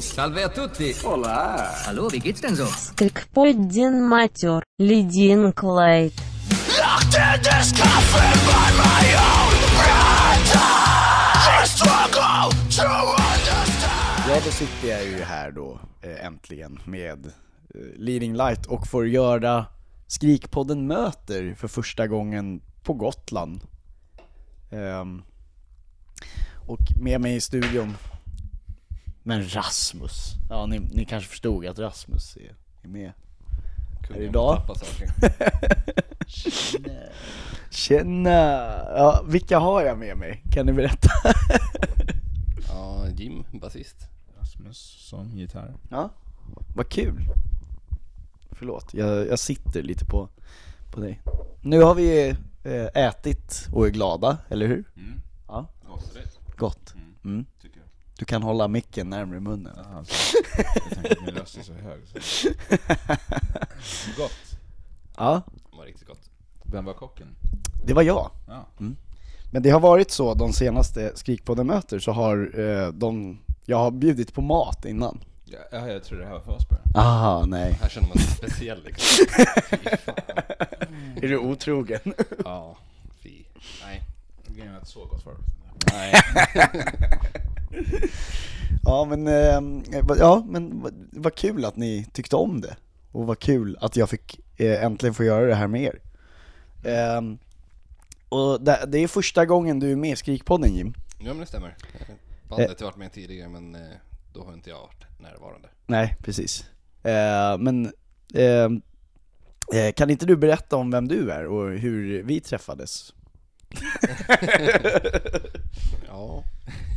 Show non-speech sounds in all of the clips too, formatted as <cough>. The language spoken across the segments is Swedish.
Salve a tutti! Алло, wie geht's denn so? Скрикпойден матер, Лидинг Лайт. Ja, då sitter jag ju här då eh, äntligen med eh, Leading Light och får göra Skrikpodden möter för första gången på Gotland. Ehm, och med mig i studion, men Rasmus. Ja, ni, ni kanske förstod att Rasmus är, är med här idag. <laughs> Tjena! Ja, vilka har jag med mig? Kan ni berätta? <laughs> Ja, Jim, basist. Rasmus som gitarr. Ja, vad kul. Förlåt, jag, jag sitter lite på, på dig. Nu har vi eh, ätit och är glada, eller hur? Mm. Ja, Gott. gott. Mm. Du kan hålla micken närmare munnen. Jaha, så. Jag tänkte att min röst är så hög så. Gott. Ja, Det var riktigt gott. Vem var kocken? det var jag. Ja. Men det har varit så de senaste Skrikpodden-möter så har eh, de, jag har bjudit på mat innan. Ja, ja, jag tror det här var för oss bara. Aha, nej. Här känner man sig speciell liksom. Fan. <laughs> Är du otrogen? Ja, fy. Nej. Grejen är att så gott var det. <laughs> Nej. <laughs> Ja men, eh, ja, men vad, kul att ni tyckte om det. Och vad kul att jag fick eh, äntligen få göra det här med er. Ehm, och det, är första gången du är med i Skrikpodden Jim. Ja men det stämmer. Bandet har varit med tidigare men eh, då har inte jag varit närvarande. Nej, precis. Eh, men eh, eh, kan inte du berätta om vem du är och hur vi träffades? <laughs> Ja.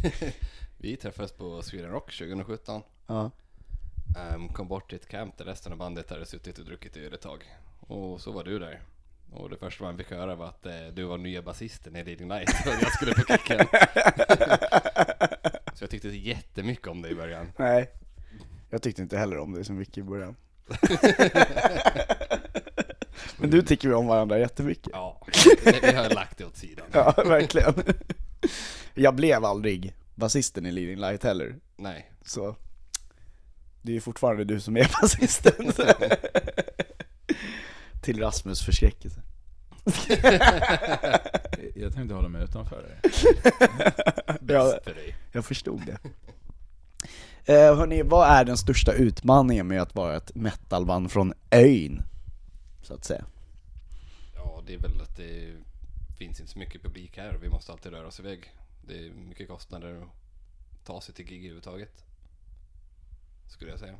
<laughs> Vi träffades på Sweden Rock 2017. Ja. Ehm, kom bort till ett camp där resten av bandet hade suttit och druckit öl ett tag. Och så var du där. Och det första man fick höra var att eh, du var nya basisten i Leading Light och jag skulle på kicken. <laughs> så jag tyckte jättemycket om dig i början. Nej. Jag tyckte inte heller om det så mycket i början. <laughs> Men du tycker vi om varandra jättemycket. Ja, vi har lagt det åt sidan. Ja, verkligen. Jag blev aldrig basisten i Leading Light heller, Nej, så det är ju fortfarande du som är <laughs> basisten. <laughs> Till Rasmus förskräckelse. <laughs> Jag tänkte hålla mig utanför det. Ja, för dig. jag förstod det. Eh, hörni, vad är den största utmaningen med att vara ett metalband från ön? Så att säga. Ja, det är väl att det finns inte så mycket publik här och vi måste alltid röra oss iväg. Det är mycket kostnader att ta sig till gig överhuvudtaget. Skulle jag säga.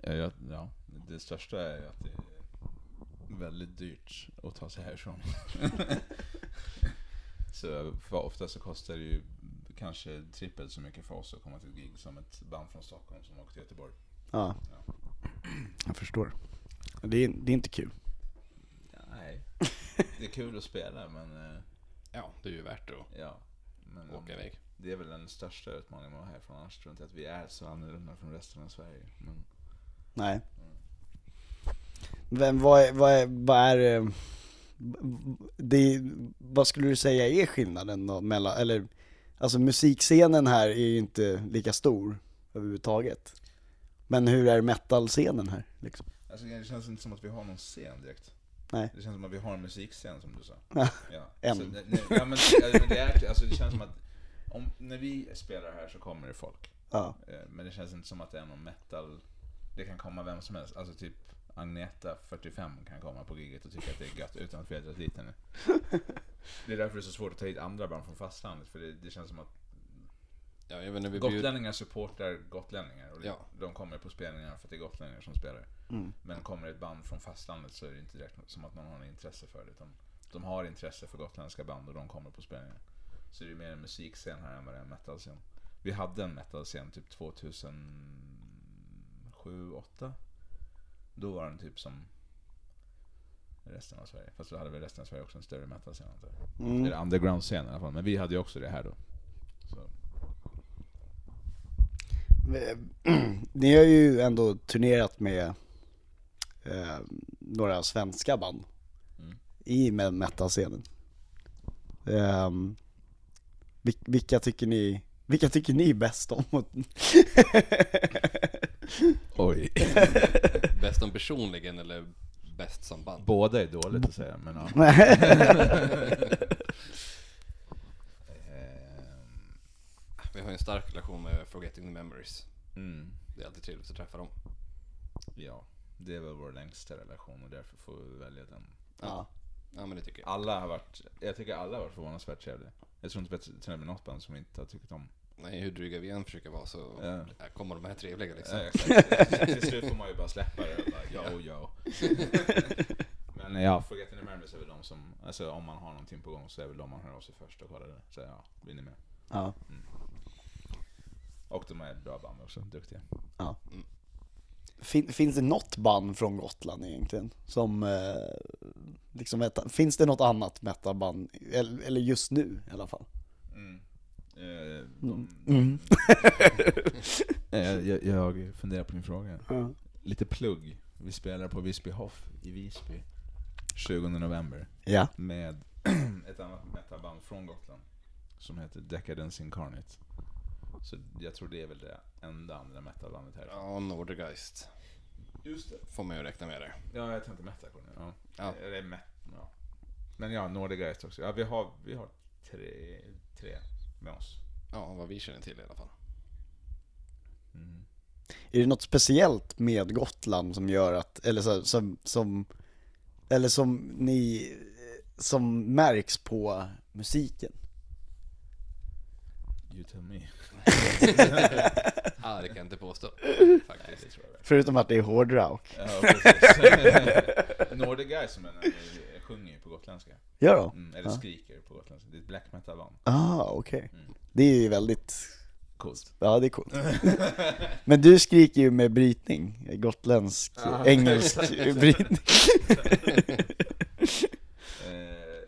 Ja, jag, ja, det största är ju att det är väldigt dyrt att ta sig härifrån. <laughs> så för ofta så kostar det ju kanske trippelt så mycket för oss att komma till ett gig som ett band från Stockholm som åker till Göteborg. Ja, jag förstår. Det är, det är inte kul. Nej. Det är kul att spela men eh, Ja, det är ju värt att ja. Men, åka iväg. Det är väl den största utmaningen med att vara härifrån. Annars tror jag inte att vi är så annorlunda från resten av Sverige. Men Nej. Men vad är, vad är, vad är eh, det, vad skulle du säga är skillnaden då mellan, eller, alltså musikscenen här är ju inte lika stor överhuvudtaget. Men hur är metalscenen här liksom? alltså, det känns inte som att vi har någon scen direkt. Nej. Det känns som att vi har en musikscen som du sa. <laughs> Ja, Ja. en. Så, det- nej, ja, men, det, är, alltså, det känns som att om, när vi spelar här så kommer det folk. Ja, Eh, Men det känns inte som att det är någon metal. Det kan komma vem som helst. Alltså typ Agneta 45 kan komma på giget och tycka att det är gött utan att vi har dragit dit henne. Det är därför det är så svårt att ta hit andra band från fastlandet. För det, det känns som att Ja, jag vet inte, vi gotlänningar supportar gotlänningar. Och det, Ja. de kommer på spelningar för att det är gotlänningar som spelar. Mm. Men kommer ett band från fastlandet så är det inte direkt som att man har något intresse för det. Utan de har intresse för gotländska band och de kommer på spelningar. Så det är mer en musikscen här än vad det är en metalscen. Vi hade en metalscen typ 2007, 2008 Då var den typ som resten av Sverige. Fast då hade väl resten av Sverige också en större metalscen antar jag. Mm. Eller underground-scen i alla fall. Men vi hade ju också det här då. Så. <clears throat> Ni har ju ändå turnerat med eh, några svenska band Mm. i med metalscenen. Um, vilka tycker ni, Vilka tycker ni bäst om? <laughs> Oj. <laughs> Bäst om personligen eller bäst som band? Båda är dåligt att säga, men ja. <laughs> Vi har ju en stark relation med Forgetting the Memories. mm, Det är alltid trevligt att träffa dem. ja, det är väl vår längsta relation och därför får vi välja den. ja. Ja men det tycker jag. Alla har varit, jag tycker alla har varit förvånansvärt trevliga. Jag tror inte vi har tränat med något band som vi inte har tyckt om. Nej, hur dryga vi än försöker vara så Ja. kommer de här trevliga liksom. Ja, exakt. Till slut får man ju bara släppa det och bara yo yo. <laughs> Men ja, Forgetting the Memories är väl de som, alltså om man har någonting på gång så är väl de man hör av sig först och kollar det. Så ja, blir ni med? ja. Och de är bra band också, duktiga. Fin, finns det något band från Gotland egentligen? Som, eh, liksom finns det något annat metalband? Eller, eller just nu i alla fall? Mm. Eh, de, Mm. <laughs> Eh, jag, jag funderar på din fråga. Ja. Lite plugg. Vi spelar på Visby Hoff i Visby 20 november Ja. med <clears throat> ett annat metalband från Gotland som heter Decadence Incarnate. Så jag tror det är väl det enda andra metalbandet här. Ja, Nordergeist Just det. får man ju räkna med det. Ja, jag tänkte metalcore nu. Ja. Ja. Det är met ja. Men ja, Nordigeist också. Ja, vi har, vi har tre, tre med oss. Ja, vad vi känner till i alla fall. Mm. Är det något speciellt med Gotland som gör att, eller så, som, som, eller som ni, som märks på musiken? You tell me. <laughs> Ah, det kan jag inte påstå. Faktiskt. Jag. Förutom att det är hårdrock. Ja, precis. <laughs> Nordigeist som eh, sjunger ju på gotländska. Gör de? Mm, eller Ja. skriker på gotländska. Det är ett black metal-band. Ah, okej. Mm. Det är ju väldigt, Coolt. ja det är coolt. <laughs> Men du skriker ju med brytning, gotländsk, engelsk brytning. Eh,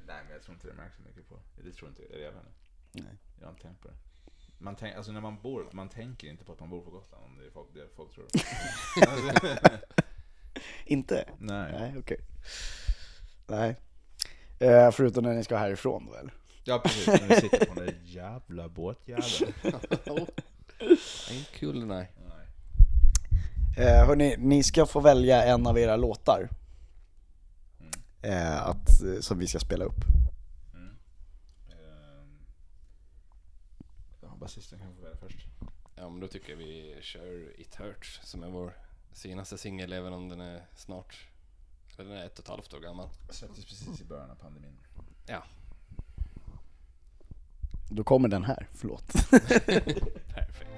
nej, men jag tror inte det märks så mycket på. Det tror inte jag. Eller jag vet inte. Nej. Jag har inte tänkt på det. Man tänk, alltså när man bor, man tänker inte på att man bor på Gotland om det är folk, det folk tror. <laughs> Inte? nej. Nej, okej. Nej. Eh, förutom när ni ska härifrån då eller? Ja precis, när vi sitter på den där jävla båtjäveln. <laughs> Ain't cool nej. Nej. Eh, hörni, ni ska få välja en av era låtar. Mm. Eh, att, som vi ska spela upp. Mm. Ehm. Ja, basisten kan få välja först. Ja, men då tycker jag vi kör It Hurts som är vår senaste singel, även om den är snart, eller den är ett och ett halvt år gammal. Släpptes precis i början av pandemin. Ja, Då kommer den här, förlåt. <laughs> perfekt.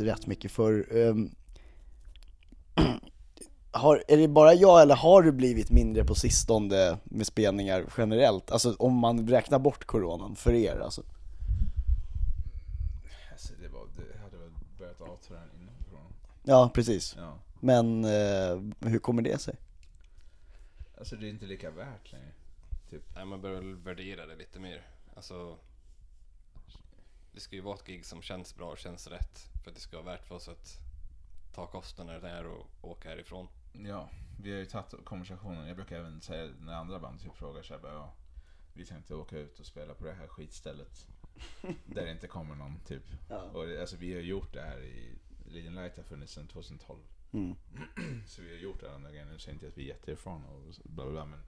Rätt mycket för ehm, <clears throat> har, Är det bara jag eller har du blivit mindre på sistone med spelningar generellt? Alltså om man räknar bort coronan för er alltså? Alltså, det, var, det hade väl börjat avta redan innan corona. Ja, precis. Ja. Men eh, hur kommer det sig? Alltså det är inte lika värt längre. Typ. Nej, man bör väl värdera det lite mer. Alltså, det ska ju vara ett gig som känns bra och känns rätt. För att det ska vara värt för oss att ta kostnader där och åka härifrån. Ja, vi har ju tagit konversationen. Jag brukar även säga när andra band typ frågar så här, bara, ja, vi tänkte åka ut och spela på det här skitstället. <laughs> där det inte kommer någon typ. Ja. Och det, alltså vi har gjort det här i, Leading Light har funnits sedan 2012. Mm. <clears throat> Så vi har gjort alla de där grejerna. Nu säger inte att vi är jätteerfarna och bla bla bla men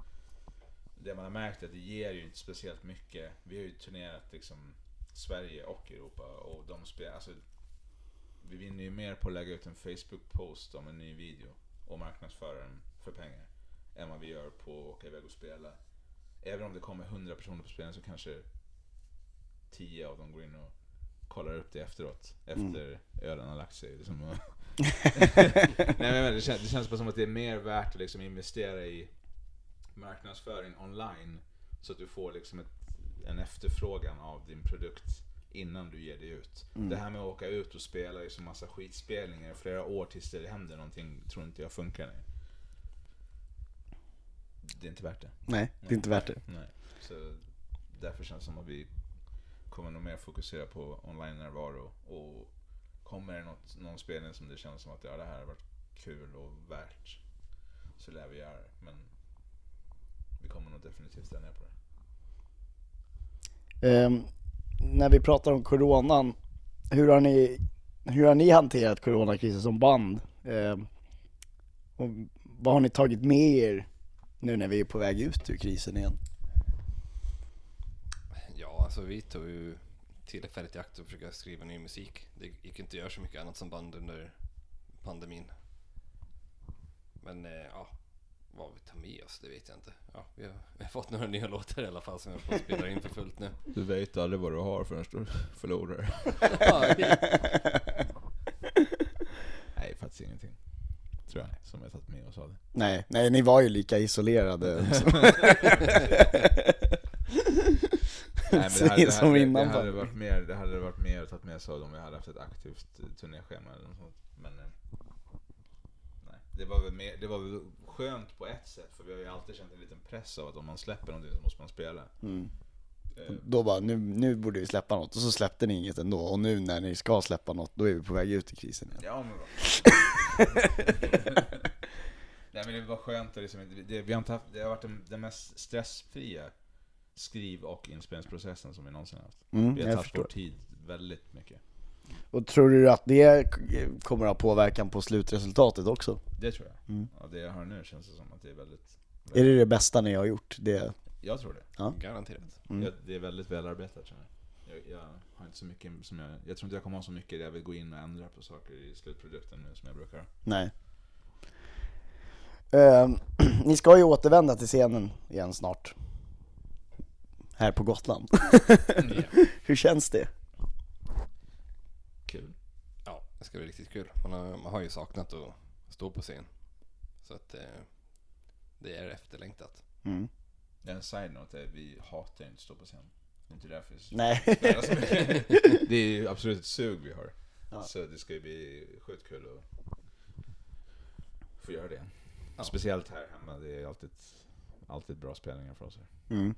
det man har märkt är att det ger ju inte speciellt mycket. Vi har ju turnerat liksom Sverige och Europa och de spelar, alltså vi vinner ju mer på att lägga ut en Facebook-post om en ny video och marknadsföra den för pengar än vad vi gör på att åka iväg och spela. Även om det kommer 100 personer på spelningen så kanske 10 av dem går in och kollar upp det efteråt. Efter ölen har lagt sig. Liksom. <laughs> Nej, men det, känns, det känns bara som att det är mer värt att liksom investera i marknadsföring online så att du får liksom ett, en efterfrågan av din produkt innan du ger dig ut. Det här med att åka ut och spela i så massa skitspelningar i flera år tills det händer någonting tror inte jag funkar längre. Det är inte värt det. Nej, det är inte värt det. Nej. Så därför känns det som att vi kommer nog mer fokusera på online-närvaro och kommer det något, någon spelning som det känns som att ja, det här har varit kul och värt så lär vi göra det. Men vi kommer nog definitivt dra ner på det. Eh, när vi pratar om coronan, hur har ni, hur har ni hanterat coronakrisen som band? Eh, och vad har ni tagit med er nu när vi är på väg ut ur krisen igen? Ja, alltså vi tog ju tillfället i akt att försöka skriva ny musik. Det gick inte att göra så mycket annat som band under pandemin. Men eh, ja, vad vi tar med oss, det vet jag inte. Ja, vi, har, vi har fått några nya låtar i alla fall som jag får spela in för fullt nu. Du vet aldrig vad du har förrän du förlorar. <laughs> Nej, faktiskt ingenting. Tror jag, som jag tagit med oss av det. Nej, nej ni var ju lika isolerade. <laughs> Nej, <laughs> Som det, hade varit mer, det hade varit mer att ta med sig av om vi hade haft ett aktivt turnéschema eller något sånt. Men eh, det var, väl mer, det var väl skönt på ett sätt för vi har ju alltid känt en liten press av att om man släpper någonting så måste man spela. Mm. Eh, Då bara, nu, nu borde vi släppa något. Och så släppte ni inget ändå. Och nu när ni ska släppa något, då är vi på väg ut i krisen igen. Ja men. <laughs> Nej men det var skönt att liksom, det, vi har inte haft, det har varit den, den mest stressfria skriv och inspelningsprocessen som vi någonsin haft. Mm, vi har tagit vår tid väldigt mycket. Och tror du att det kommer att ha påverkan på slutresultatet också? Det tror jag. Mm. Ja, det jag hör nu känns det som att det är väldigt... Är det det bästa ni har gjort? Det, Jag tror det. Ja. Garanterat. Mm. Jag, det är väldigt välarbetat tror jag. jag. Jag har inte så mycket som jag... Jag tror inte jag kommer ha så mycket där jag vill gå in och ändra på saker i slutprodukten nu som jag brukar nej. Ehm, <clears throat> ni ska ju återvända till scenen igen snart. Här på Gotland. <laughs> Hur känns det? Kul. Ja, det ska bli riktigt kul. Man har, man har ju saknat att stå på scen. Så att eh, det är efterlängtat. Mm. Det är en side-note, är att vi hatar inte att stå på scen. Det är inte därför vi Nej. <laughs> Det är ju absolut ett sug vi har. Ja. Så det ska ju bli sjukt kul att få göra det. Ja. Speciellt här hemma, det är alltid, alltid bra spelningar för oss. här. Mm.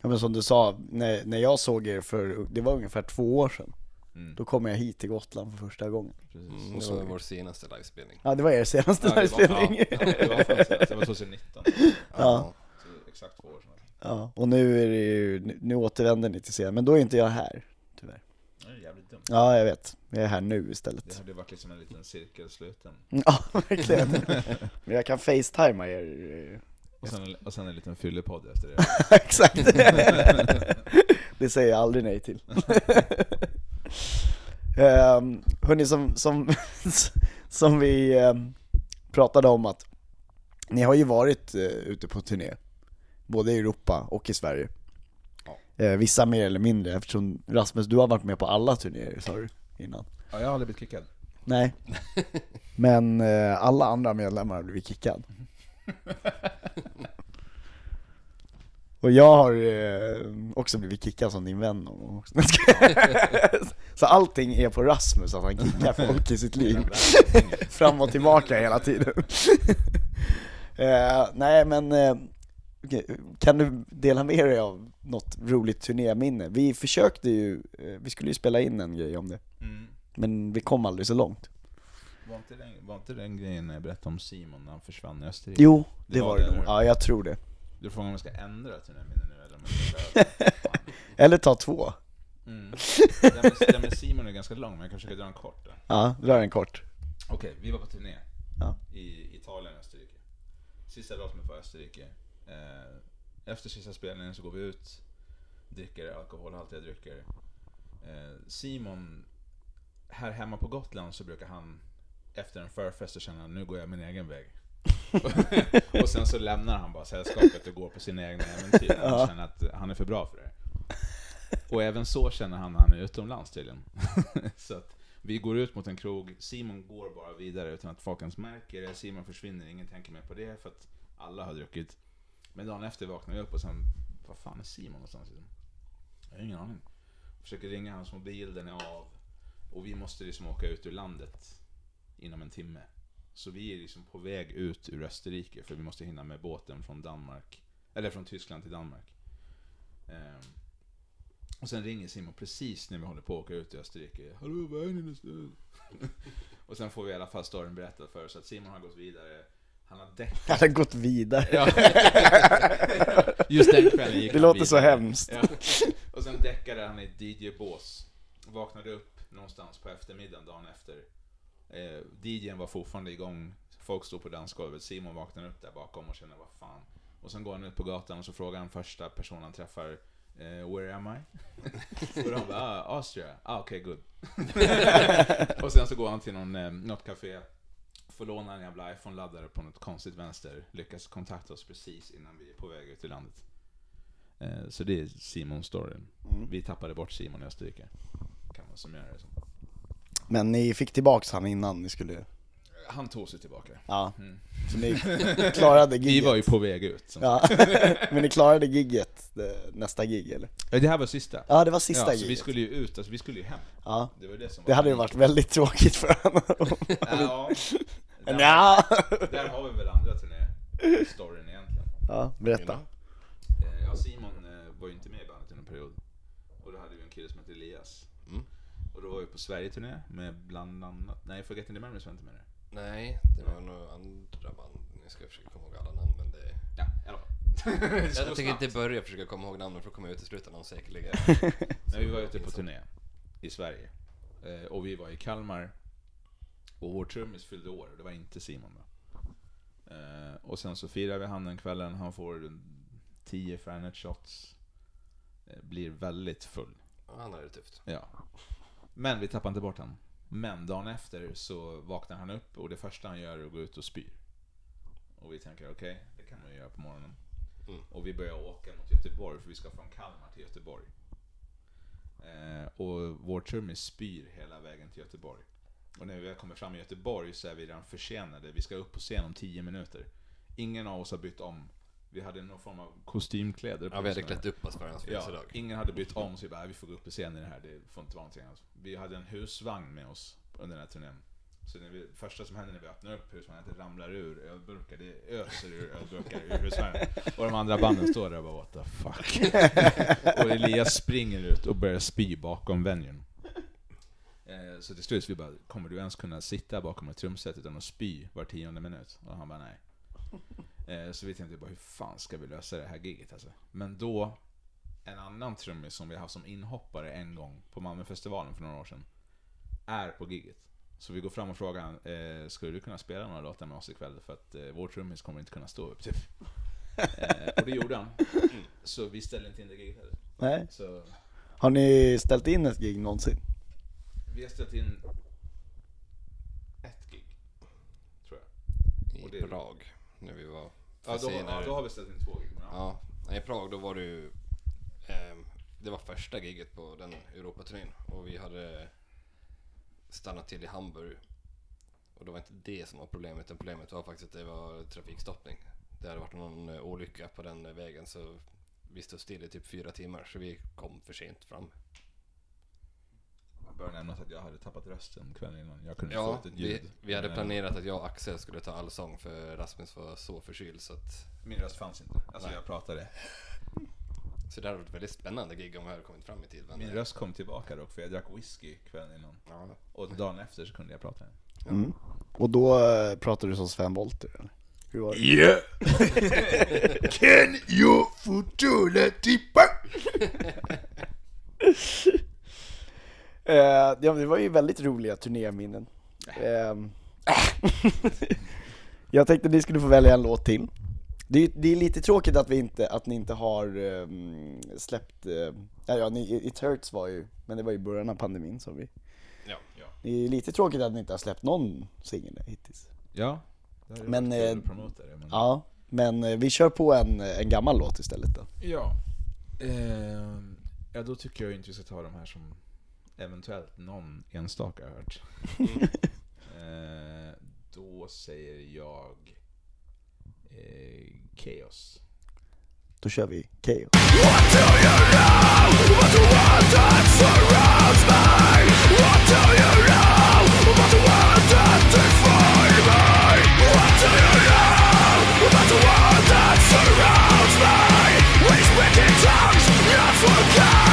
Ja men som du sa, när, när jag såg er för, det var ungefär två år sedan. Mm. Då kom jag hit till Gotland för första gången. Precis. Mm, det och så var- är vår senaste livespelning. Ja det var er senaste Ja, det var- livespelning. Ja, det var senast. Det var 2019. <laughs> Ja. Så exakt två år sedan. Ja, och nu är det ju, nu, återvänder ni till scenen, men då är inte jag här, tyvärr. Det är jävligt dumt. Ja, jag vet. Jag är här nu Det istället. hade varit liksom en liten cirkel sluten. <laughs> Ja, verkligen. Men jag kan facetima er. Och sen, och sen en liten fyllepodd efter det. <laughs> Exakt. Det säger jag aldrig nej till. Um, hörni, som, som, <laughs> som vi ehm, pratade om att ni har ju varit eh, ute på turné, både i Europa och i Sverige. Ja. Eh, vissa mer eller mindre, eftersom Rasmus, du har varit med på alla turnéer sa du innan. Ja, jag har aldrig blivit kickad. Nej. <laughs> Men eh, alla andra medlemmar har blivit kickad. <laughs> Och jag har eh, också blivit kickad som din vän också. <laughs> Så allting är på Rasmus, att han kickar folk i sitt liv. <laughs> Fram och tillbaka hela tiden. <laughs> eh, nej men, eh, kan du dela med dig av något roligt turnéminne? Vi försökte ju, eh, vi skulle ju spela in en grej om det, Mm. men vi kom aldrig så långt. Var, inte den, var inte den grejen när jag berättade om Simon när han försvann i Österrike? Jo, det, Det var var det nog. Ja, jag tror det. Du frågar om jag ska ändra turnéminne nu eller om jag ska? <laughs> Eller ta två. Mm. Den, med, den med Simon är ganska lång, men jag kan försöka dra en kort då. Ja, dra den kort. Okej, vi var på turné Ja. i Italien och Österrike. Sista datumet var Österrike. Eh, efter sista spelningen så går vi ut, dricker alkoholhaltiga drycker. Eh, Simon, här hemma på Gotland så brukar han efter en förfest så känna nu går jag min egen väg. <laughs> och sen så lämnar han bara sällskapet och går på sina egna äventyr. Han känner att han är för bra för det. Och även så känner han när han är utomlands tydligen. <laughs> så att vi går ut mot en krog, Simon går bara vidare utan att folk ens märker det. Simon försvinner, ingen tänker mer på det för att alla har druckit. Men dagen efter vaknar vi upp och sen, vad fan är Simon någonstans? Jag har ingen aning. Försöker ringa hans mobil, den är av. Och vi måste liksom åka ut ur landet inom en timme. Så vi är liksom på väg ut ur Österrike för vi måste hinna med båten från Danmark, eller från Tyskland till Danmark. Ehm, och sen ringer Simon precis när vi håller på att åka ut i Österrike. Hallå, vad är ni någonstans? <laughs> och sen får vi i alla fall storyn berättad för oss att Simon har gått vidare. Han har däckat. Han har gått vidare. Ja. <laughs> Just den kvällen gick Det han låter så vidare. hemskt. Ja. Och sen däckade han i ett DJ-bås. Vaknade upp någonstans på eftermiddagen dagen efter. Eh, DJn var fortfarande igång. Folk stod på dansgolvet. Simon vaknade upp där bakom och kände vad fan. Och sen går han ut på gatan och så frågar han första personen han träffar eh, Where am I? <laughs> och de bara ah, Austria. Ah, okej, good. <laughs> och sen så går han till någon, eh, något café. Får låna en jävla iPhone-laddare på något konstigt vänster. Lyckas kontakta oss precis innan vi är på väg ut i landet. Eh, Så det är Simons story. Vi tappade bort Simon i Österrike. Kan man summera det som. Men ni fick tillbaks han innan ni skulle, Han tog sig tillbaka. ja. Så ni klarade <laughs> Vi gigget. var ju på väg ut. Ja, <laughs> men ni klarade gigget, det, nästa gig eller? Ja, Det här var sista. Ja, det var sista ja, så gigget. vi skulle ju ut, alltså vi skulle ju hem. Ja, Det var det som var det hade ju varit väldigt tråkigt för honom. <laughs> Ja, där, Ja, där har vi väl andra turné-storyn egentligen. ja berätta. Eh, Ja, Simon eh, var ju inte med i bandet under en period. Och då hade vi en kille som hette Elias. Mm. Och då var vi på Sverige-turné med bland annat, nej Forgetting the Memories var inte med det. Nej, det var nog andra band. Jag ska försöka komma ihåg alla namn men det... Ja, i alla fall. <laughs> Jag tänker inte börja försöka komma ihåg namnen för att komma ut i slutet någon säkerligen. <laughs> Men vi var ute på turné i Sverige. Eh, och vi var i Kalmar. Och vår trummis fyllde år, det var inte Simon då. Eh, och sen så firar vi han den kvällen, han får 10 Fernet shots. Eh, blir väldigt full. Ja, Han hade det tufft. Ja. Men vi tappar inte bort han. Men dagen efter så vaknar han upp och det första han gör är att gå ut och spyr. Och vi tänker okej, det kan man ju göra på morgonen. Mm. Och vi börjar åka mot Göteborg för vi ska från Kalmar till Göteborg. Eh, och vår trummis spyr hela vägen till Göteborg. Och när vi väl kommer fram i Göteborg så är vi redan försenade. Vi ska upp på scen om 10 minuter. Ingen av oss har bytt om. Vi hade någon form av kostymkläder på Ja, vi hade klätt upp oss för hans Ja, födelsedag. ingen hade bytt om så vi bara, "Nej, vi får gå upp på scenen i det här, det får inte vara någonting annat. Vi hade en husvagn med oss under den här turnén. Så när vi, första som händer när vi öppnar upp husvagnen är att det ramlar ur ölburkar, det öser ur ölburkar ur husvagnen. Och de andra banden står där och bara what the fuck. <laughs> och Elias springer ut och börjar spy bakom venuen. Eh, Så till slut vi bara, kommer du ens kunna sitta bakom ett trumset utan att spy var tionde minut? Och han bara nej. Eh, Så vi tänkte bara, hur fan ska vi lösa det här giget alltså? Men då, en annan trummis som vi har haft som inhoppare en gång på Malmöfestivalen för några år sedan, är på giget. Så vi går fram och frågar han, eh, skulle du kunna spela några låtar med oss ikväll? För att eh, vår trummis kommer inte kunna stå upp typ. Eh, och det gjorde han. Så vi ställde inte in det giget heller. Nej. Så Har ni ställt in ett gig någonsin? vi har ställt in ett gig, tror jag. I Och det- Prag, när vi var... Ja, då, ja, då har vi ställt in två gig. Ja. Ja, i Prag då var det ju... ehm, det var första giget på den Europaturnén och vi hade... stanna till i Hamburg. Och det var inte det som var problemet, utan problemet var faktiskt att det var trafikstoppning. Det hade varit någon eh, olycka på den eh, vägen så vi stod still i typ fyra timmar så vi kom för sent fram. Jag bör nämnas att jag hade tappat rösten kvällen innan. Jag kunde Ja, inte få ut ett ljud. vi, vi hade planerat att jag och Axel skulle ta allsång för Rasmus var så förkyld så att Min röst fanns inte. Alltså Nej. jag pratade. Så det hade varit väldigt spännande gig om jag hade kommit fram i tid. Min röst kom tillbaka dock för jag drack whisky kvällen innan. Ja, Och dagen efter så kunde jag prata igen. Mm. Och då eh, pratade du som Sven Wollter eller? Hur var det? Yeah! <laughs> Can you futula tippa? <laughs> Eh, ja, det var ju väldigt roliga turnéminnen. Ehm, jag tänkte att ni skulle få välja en låt till. Det är, det är lite tråkigt att, vi inte, att ni inte har ehm, släppt, uh, ja, ja ni, It Hurts var ju, men det var ju i början av pandemin som vi ja. Det är lite tråkigt att ni inte har släppt någon singel hittills. Ja. Det Men, eh, men... Ja, men eh, vi kör på en, en gammal låt istället då. Ja. Eh, ja, då tycker jag inte vi ska ta de här som eventuellt någon enstaka har hört. då säger jag eh, Chaos. Då kör vi Chaos. What do you know? What the world that surrounds me? What do you know? What the world that defines me? What do you know? About the world that surrounds me? Which wicked tongues not forget?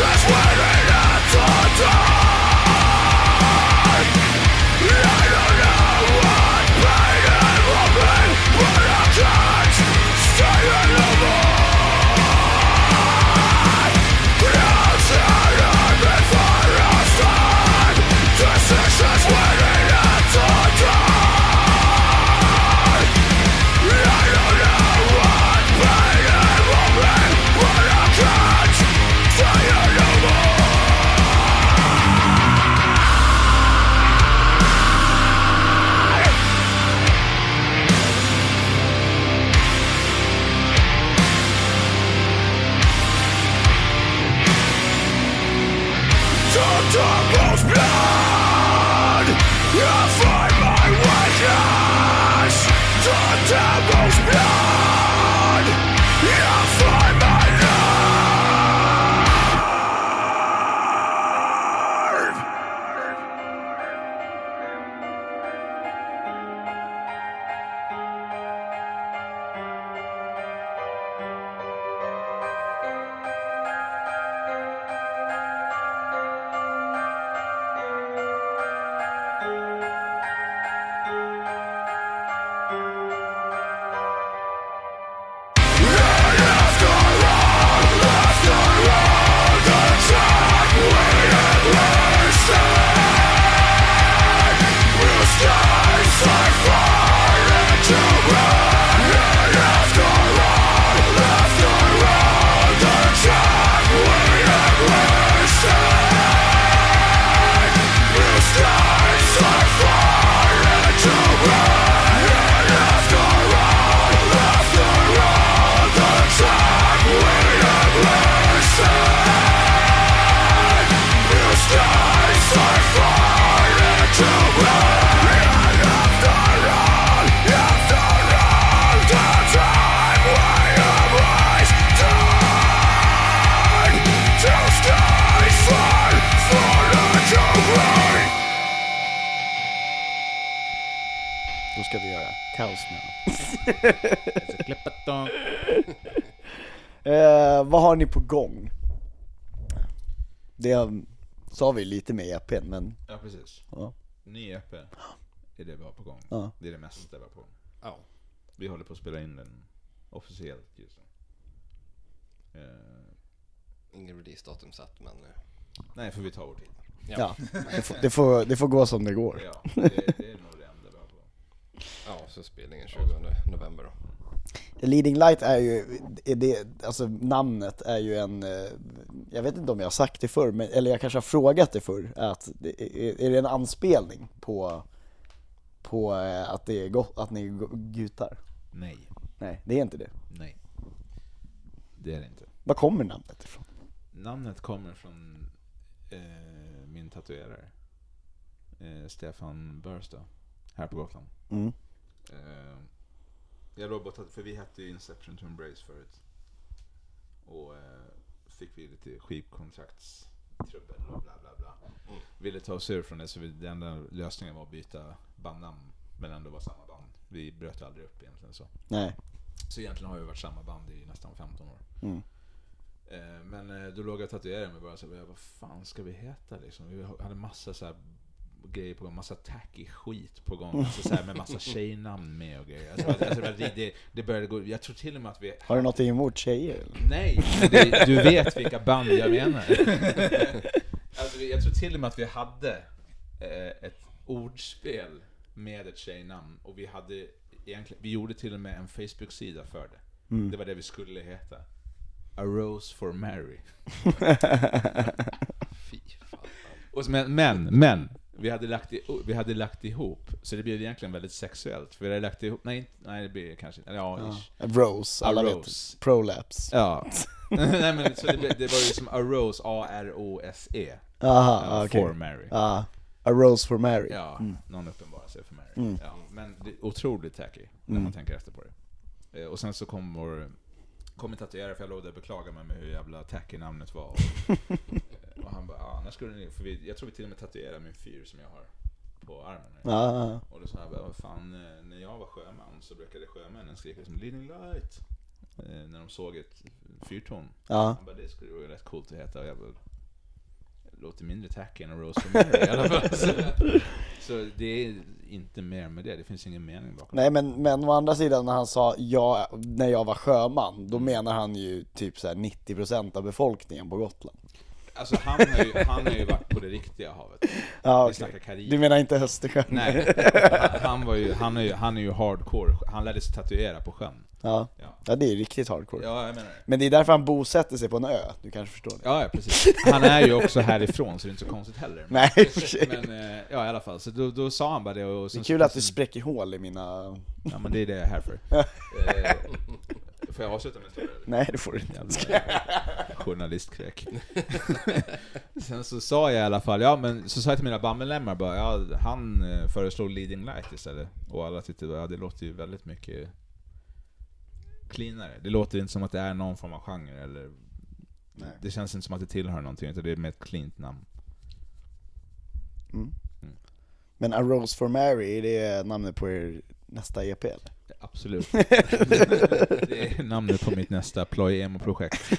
trust på gång? Det sa vi lite med EPn, men Ja, precis. ja. Ny EP är det vi har på gång. Ja. Det är det mesta vi har på gång. Ja. Vi håller på att spela in den officiellt just nu. Eh, Ingen releasedatum satt men... eh, nej, för vi tar vår tid. ja. Det, får, det, får, det får gå som det går. Ja, det, det är nog det enda vi har på gång. Ja, så spelningen 20 november då. Leading Light är ju, är det, alltså namnet är ju en, eh, jag vet inte om jag har sagt det förr, men, eller jag kanske har frågat det förr, att, är, det en anspelning på, på eh, att, det är gott, att ni gutar? Nej, Nej, det är inte det. nej. Det är det inte. Var kommer namnet ifrån? Namnet kommer från eh, min tatuerare. Eh, Stefan Börstad. Här på Gotland. Mm. Eh, jag bara tat- för vi hette ju Inception to Embrace förut. Och eh, fick vi lite skivkontraktstrubbel och bla bla bla. Ville ta oss ur från det så vi, den enda lösningen var att byta bandnamn. Men ändå var samma band. Vi bröt aldrig upp egentligen så. Nej. Så egentligen har vi varit samma band i nästan 15 år. Mm. Eh, Men eh, då låg jag och tatuerade mig bara så här, vad fan ska vi heta liksom? Vi hade massa så här grejer på gång, massa tacky skit på gång. Alltså så här, med massa tjejnamn med och grejer. Alltså, alltså, det, det, det började gå, jag tror till och med att vi... Har du något emot tjejer? Nej, det, du vet vilka band jag menar. Alltså, jag tror till och med att vi hade eh, ett ordspel med ett tjejnamn och vi hade egentligen, vi gjorde till och med en Facebook-sida för det. Det var det vi skulle heta. A Rose for Mary. <laughs> Fy fan. Och, men, men, men, vi hade, lagt i, vi hade lagt ihop, så det blev egentligen väldigt sexuellt. För vi hade lagt ihop, nej, nej det blir kanske inte, ja, ish. Rose, alla A vet. rose. Prolapse. Ja. <laughs> nej men så det, blev- det var ju som A Rose, A-R-O-S-E. Aha, Ja, okej. For Mary. Ah, a rose for Mary. Ja, någon uppenbarar sig för Mary. Ja, men det är otroligt tacky när man tänker efter på det. Eh, Och sen så kom vår kom tatuerare för jag låg där och beklagade mig med hur jävla tacky namnet var. <laughs> Eh, och han bara, ah, när skulle ni, för vi, jag tror vi till och med tatuerade min fyr som jag har på armen. Ah, Och då sa jag, bara, vad fan, eh, när jag var sjöman så brukade sjömännen skrika som 'Leading Light' eh, när de såg ett fyrtorn. ja. Han bara, det skulle vara rätt coolt att heta. Och jag bara, låter mindre tacky än en Rose for Mary i alla fall. <laughs> Så, så det är inte mer med det, det finns ingen mening bakom Nej men, men å andra sidan när han sa ja, när jag var sjöman, Mm. då menar han ju typ så här 90% av befolkningen på Gotland. Alltså han har, ju, han har ju varit på det riktiga havet. <laughs> Ja, Vi okej. snackar Karibien. Du menar inte Östersjön? Nej, <laughs> han, han, var ju, han, är ju, han är ju hardcore. Han lärde sig tatuera på sjön. Ja. Ja, ja, det är riktigt hardcore. ja jag menar det. Men det är därför han bosätter sig på en ö, du kanske förstår det? Ja, ja, precis. Han är ju också härifrån, så det är inte så konstigt heller. Nej, sig. Men eh, ja, i alla fall. Så då, då sa han bara det och... Det är så- kul att du spräcker hål i mina... Ja, men det är det jag är här för. <laughs> får jag avsluta med en historia? Nej det får du inte. Jävla journalistkräk. <laughs> Sen så sa jag i alla fall, ja men så sa jag till mina bandmedlemmar bara, ja han eh, föreslog Leading Light istället. Och alla tyckte, ja det låter ju väldigt mycket cleanare. Det låter inte som att det är någon form av genre eller Nej. Det känns inte som att det tillhör någonting, utan det är med ett cleant namn. Men A Rose for Mary, är det namnet på er nästa EP eller? Absolut. <laughs> det är namnet på mitt nästa Ploy Emo-projekt.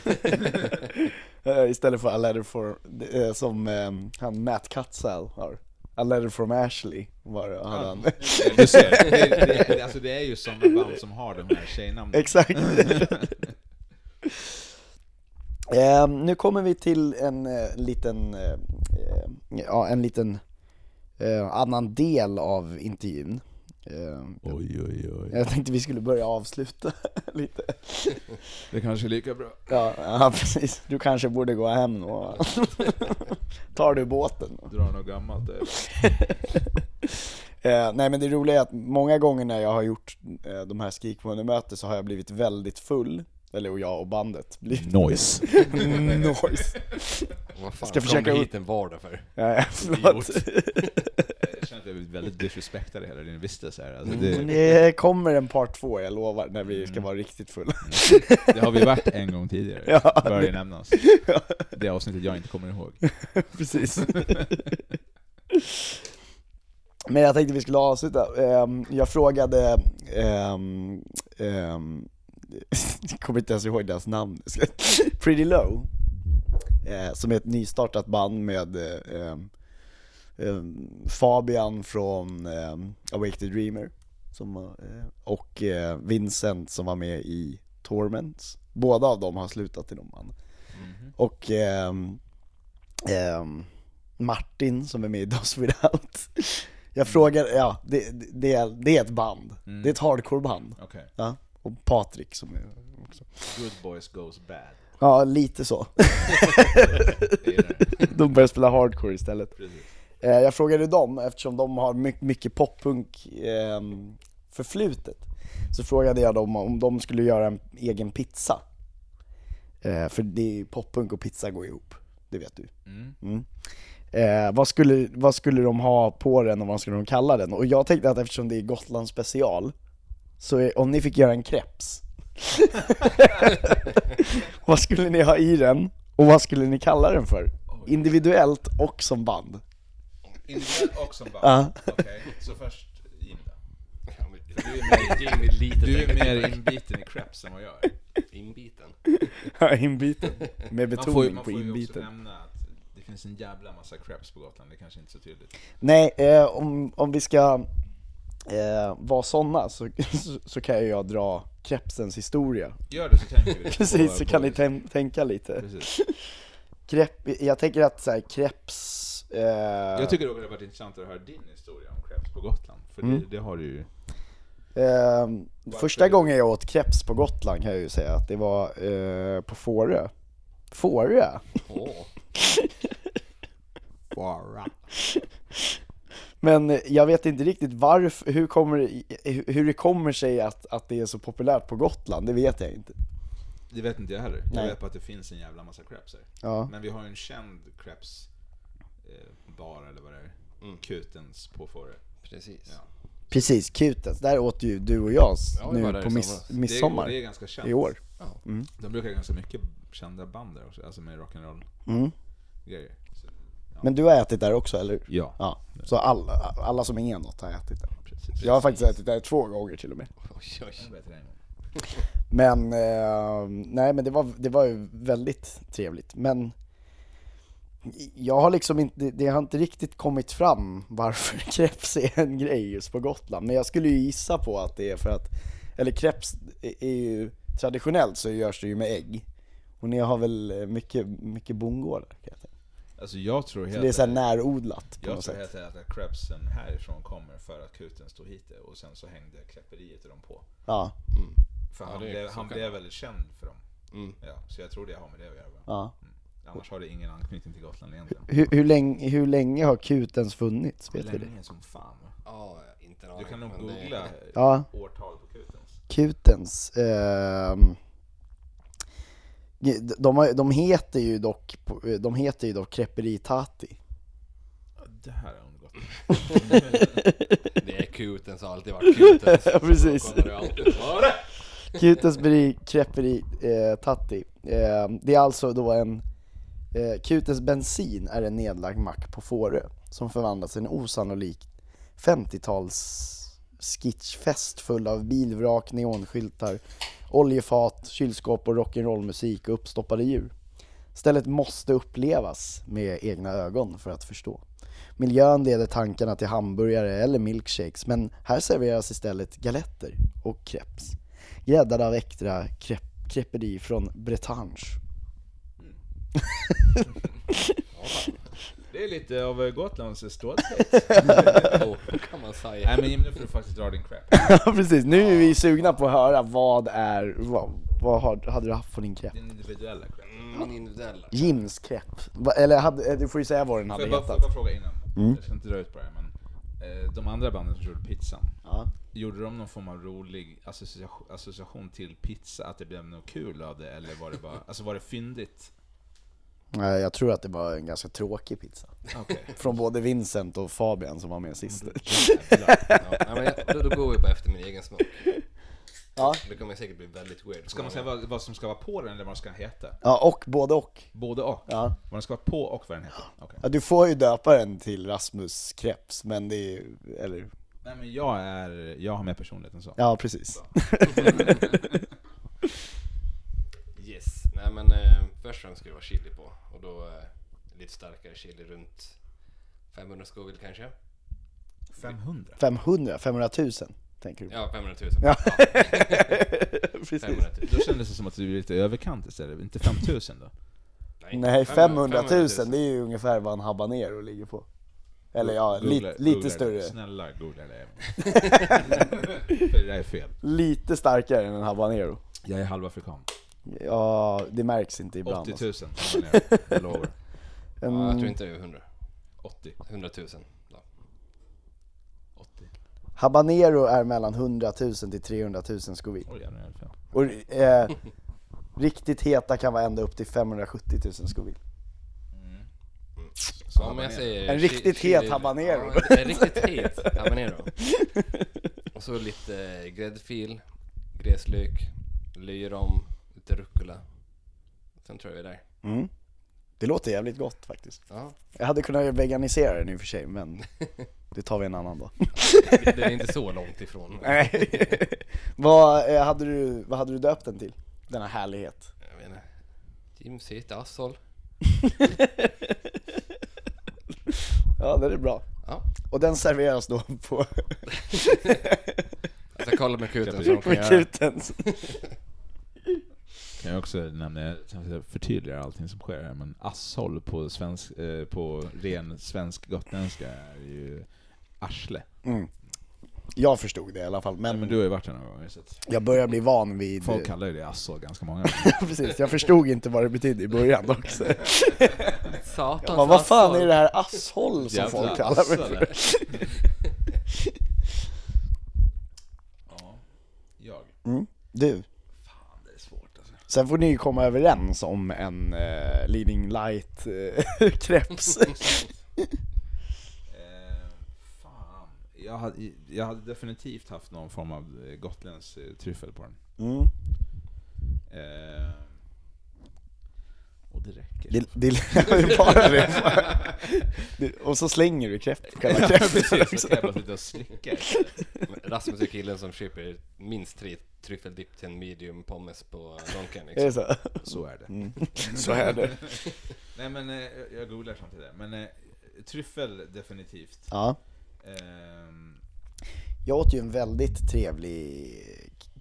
<laughs> Istället för A Letter for, eh, som eh, han Matt Cutzell har. A Letter from Ashley var det, hade han. Du ser, det, det, det, alltså det är ju sådana band som har de här tjejnamnen. Exakt. <laughs> Eh, nu kommer vi till en eh, liten, eh, eh, ja en liten eh, annan del av intervjun. Eh, Oj, oj, oj. jag tänkte vi skulle börja avsluta <laughs> lite. Det kanske är lika bra. Ja, ja precis. Du kanske borde gå hem och <laughs> tar du båten? Dra något gammalt där. <laughs> Eh, nej men det roliga är att många gånger när jag har gjort eh, de här skrikmöten så har jag blivit väldigt full. Eller och jag och bandet blivit Noise. <laughs> noise. Vad fan Ska kom försöka du ut- hit en vardag för? Ja, förlåt. Jag känner att jag är väldigt disrespektad hela din vistelse här. Alltså Mm, det, Det kommer en part två, jag lovar, när vi ska vara riktigt fulla. det har vi varit en gång tidigare, Ja, bör det- nämnas. Det avsnittet jag inte kommer ihåg. <laughs> Precis. Men jag tänkte vi skulle avsluta. Ehm, jag frågade, um, um, <laughs> jag kommer inte ens ihåg deras namn, <laughs> Pretty Low, eh, som är ett nystartat band med eh, ehm, ehm, Fabian från um, Awake the Dreamer som, eh, och eh, Vincent som var med i Torments. Båda av dem har slutat i de band. Och ehm, ehm, Martin som är med i Does Without. Jag frågar, ja, det, det, är, det är ett band. Det är ett hardcore-band. Okej. Ja. Och Patrik som är också. Good boys goes bad. Ja, lite så. <laughs> De börjar spela hardcore istället. Precis. Eh, Jag frågade dem, eftersom de har mycket, poppunk eh, förflutet, så frågade jag dem om de skulle göra en egen pizza. Eh, för det är, poppunk och pizza går ihop, det vet du. Mm. Mm. Eh, vad, skulle, vad skulle de ha på den och vad skulle de kalla den? Och jag tänkte att eftersom det är Gotland special, så är, om ni fick göra en kreps, <laughs> vad skulle ni ha i den? Och vad skulle ni kalla den för? Individuellt och som band. Individuellt och som band? Ja. Okej, så först men- Det är mer Du är mer inbiten i crepes än vad jag är. inbiten. Ja, inbiten. Med Man får, betoning ju- man på får ju också inbiten. nämna att det finns en jävla massa crepes på Gotland, det är kanske inte är så tydligt. Nej, eh, om, om vi ska eh, vara sådana så, så, så kan jag dra krepsens historia. Gör det så tänker vi <laughs> Precis, så kan ni tänka lite. Krepp, jag tänker att så här, kreps... Eh, Jag tycker det har varit intressant att höra din historia om crepes på Gotland, för Mm. det, det har du ju... eh, första gången jag åt kreps på Gotland kan jag ju säga att det var eh, på Fårö. Fårö? Åh. <laughs> Bara. Men jag vet inte riktigt varför, hur, kommer, hur det kommer sig att, att det är så populärt på Gotland, det vet jag inte. Det vet inte jag heller. Jag Nej. vet bara att det finns en jävla massa crepes här. Ja. Men vi har ju en känd crepes eh, bar eller vad det är. Mm. Kutens på Fårö. Precis. Ja. Precis, Kutens, där åt ju du och jag Ja, nu på miss, somras. Det är, midsommar det är ganska känt. i år. Ja. De brukar ganska mycket kända band där också, alltså med rock'n'roll Mm. grejer. Så, Men du har ätit där också, eller hur? ja, Ja, så alla, alla som är något har ätit där. precis. Jag har faktiskt ätit där två gånger till och med. Oj, oj. Men, eh, nej men det var, det var ju väldigt trevligt. Men jag har liksom inte, det har inte riktigt kommit fram varför <laughs> kreps är en grej just på Gotland. Men jag skulle ju gissa på att det är för att, eller kreps är är ju, traditionellt så görs det ju med ägg. Och ni har väl mycket, mycket bondgårdar kan jag tänka. Alltså jag tror Så helt det är så här närodlat på Jag något tror sätt. helt enkelt att crepesen härifrån kommer för att kuten stod hit det, och sen så hängde kläpperiet i dem på. Ja, För Ja, han, det är- blev, så han kan blev väldigt känd för dem. Mm. Ja, så jag tror det har med det att göra. ja. Annars har det ingen anknytning till Gotland egentligen. Hur, hur, länge, hur länge har kutens funnits? Vet vi det? Länge som fan va? Ja, inte en Du aning, kan nog men det- googla Ja. årtal på kutens. Kutens. ehm, de, har, de heter ju dock, de heter ju dock Creperi Tati. Det här har undgått. <laughs> Det är kuten så har alltid varit kuten. <laughs> Ja, precis. Kutens Bri Creperi eh, Tatti. Ehm, det är alltså då en eh, Kutens bensin är en nedlagd mack på Fårö som förvandlats till en osannolik 50-tals skitchfest full av bilvrak, neonskyltar, oljefat, kylskåp och rock'n'roll-musik och uppstoppade djur. Stället måste upplevas med egna ögon för att förstå. Miljön leder tankarna till hamburgare eller milkshakes, men här serveras istället galetter och crepes. Gräddade av äkta crep- creperi från Bretagne. Mm. <laughs> Det är lite av eh, Gotlands stolthet. <laughs> <laughs> Så kan man säga. Nej men nu får du faktiskt dra din crap. <laughs> Ja precis, nu är vi sugna på att höra vad är, vad, vad har, hade du haft på din crepe? Din individuella crap. Mm, individuella. Jims crepe, Va- eller hade, du får ju säga vad den Får hade jag bara, får jag hetat. bara fråga innan? Mm. Jag ska inte dra ut på det här, men eh, de andra banden som gjorde pizzan, Ja. gjorde de någon form av rolig association, association till pizza, att det blev något kul av det, eller var det bara, alltså var det fyndigt? Nej, Jag tror att det var en ganska tråkig pizza. Okej. Från både Vincent och Fabian som var med sist. Ja, nej, men jag, då, då går vi bara efter min egen smak. Ja. Det kommer säkert bli väldigt weird. Ska man säga vad, vad som ska vara på den eller vad den ska heta? Ja, och både och. Både och? Ja. Vad den ska vara på och vad den heter? Okej. ja, du får ju döpa den till Rasmus Kreps, men det är eller, Nej men jag är, jag har mer personlighet än så. ja precis. <laughs> <laughs> Nej men eh, först och främst ska det vara chili på. Och då eh, lite starkare chili runt 500 Scoville kanske. 500? 500, 500 000 tänker du? Ja, 500 000. Ja. Ja, <laughs> precis. 500 000. Då kändes det som att du är lite överkant istället, inte 5000 då? Nej, 500 000 det är ju ungefär vad en habanero ligger på. Eller ja, Googla- lite, lite googla det. större. Snälla googla det. <laughs> För det är fel. Lite starkare än en habanero. Jag är halvafrikan. Ja, det märks inte ibland. 80 alltså. 000 har jag lovar. <laughs> Ja, jag tror inte det är 100. 80. 100 000. Ja. 80. Habanero är mellan 100 000 till 300 000 Scoville. Och eh, riktigt heta kan vara ända upp till 570 000 Scoville. Så om jag säger... En riktigt chili- het habanero. Ja, en riktigt het habanero. <laughs> Och så lite gräddfil, gräslök, löjrom, lite rucola. Sen tror jag vi är där. Mm. Det låter jävligt gott faktiskt. Ja, Jag hade kunnat veganisera den i och för sig, men <laughs> det tar vi en annan dag. det är inte så långt ifrån. <laughs> Nej. <laughs> vad, eh, hade du, vad hade du döpt den till? Denna härlighet. Jag vet inte. Jims heta asshåll. Ja, det är bra. Ja. Och den serveras då på ska kolla med kuten så de kan göra. kuten. Kan jag också nämna, jag tänkte förtydliga allting som sker här, men asshåll på, svensk, eh, på ren svensk gotländska är ju arsle. Mm. Jag förstod det i alla fall, men, Men du har ju varit där några gånger så jag börjar bli van vid... folk kallar ju det asshåll ganska många <laughs> Precis, jag förstod inte vad det betydde i början också. <laughs> Satans bara, vad fan är det här asshåll som Jävla folk kallar mig för? <laughs> Ja, jag. Mm. Du, Fan det är svårt alltså. Sen får ni ju komma överens om en uh, leading light <laughs> uh, kreps. Eh, fan. Jag hade, jag hade definitivt haft någon form av eh, gotländsk eh, tryffel på den. Mm. Eh, och det räcker. Det, det, det är bara det. Och så slänger du krepp, själva <laughs> ja, så också. jag bara sitta och slicka. Rasmus är killen som köper minst tre tryffeldipp till en medium pommes på Donken Är liksom. så? Så är det. Mm. Så är det. <laughs> Nej men eh, jag googlar samtidigt. Men eh, tryffel definitivt. Ja. Ehm, Jag åt ju en väldigt trevlig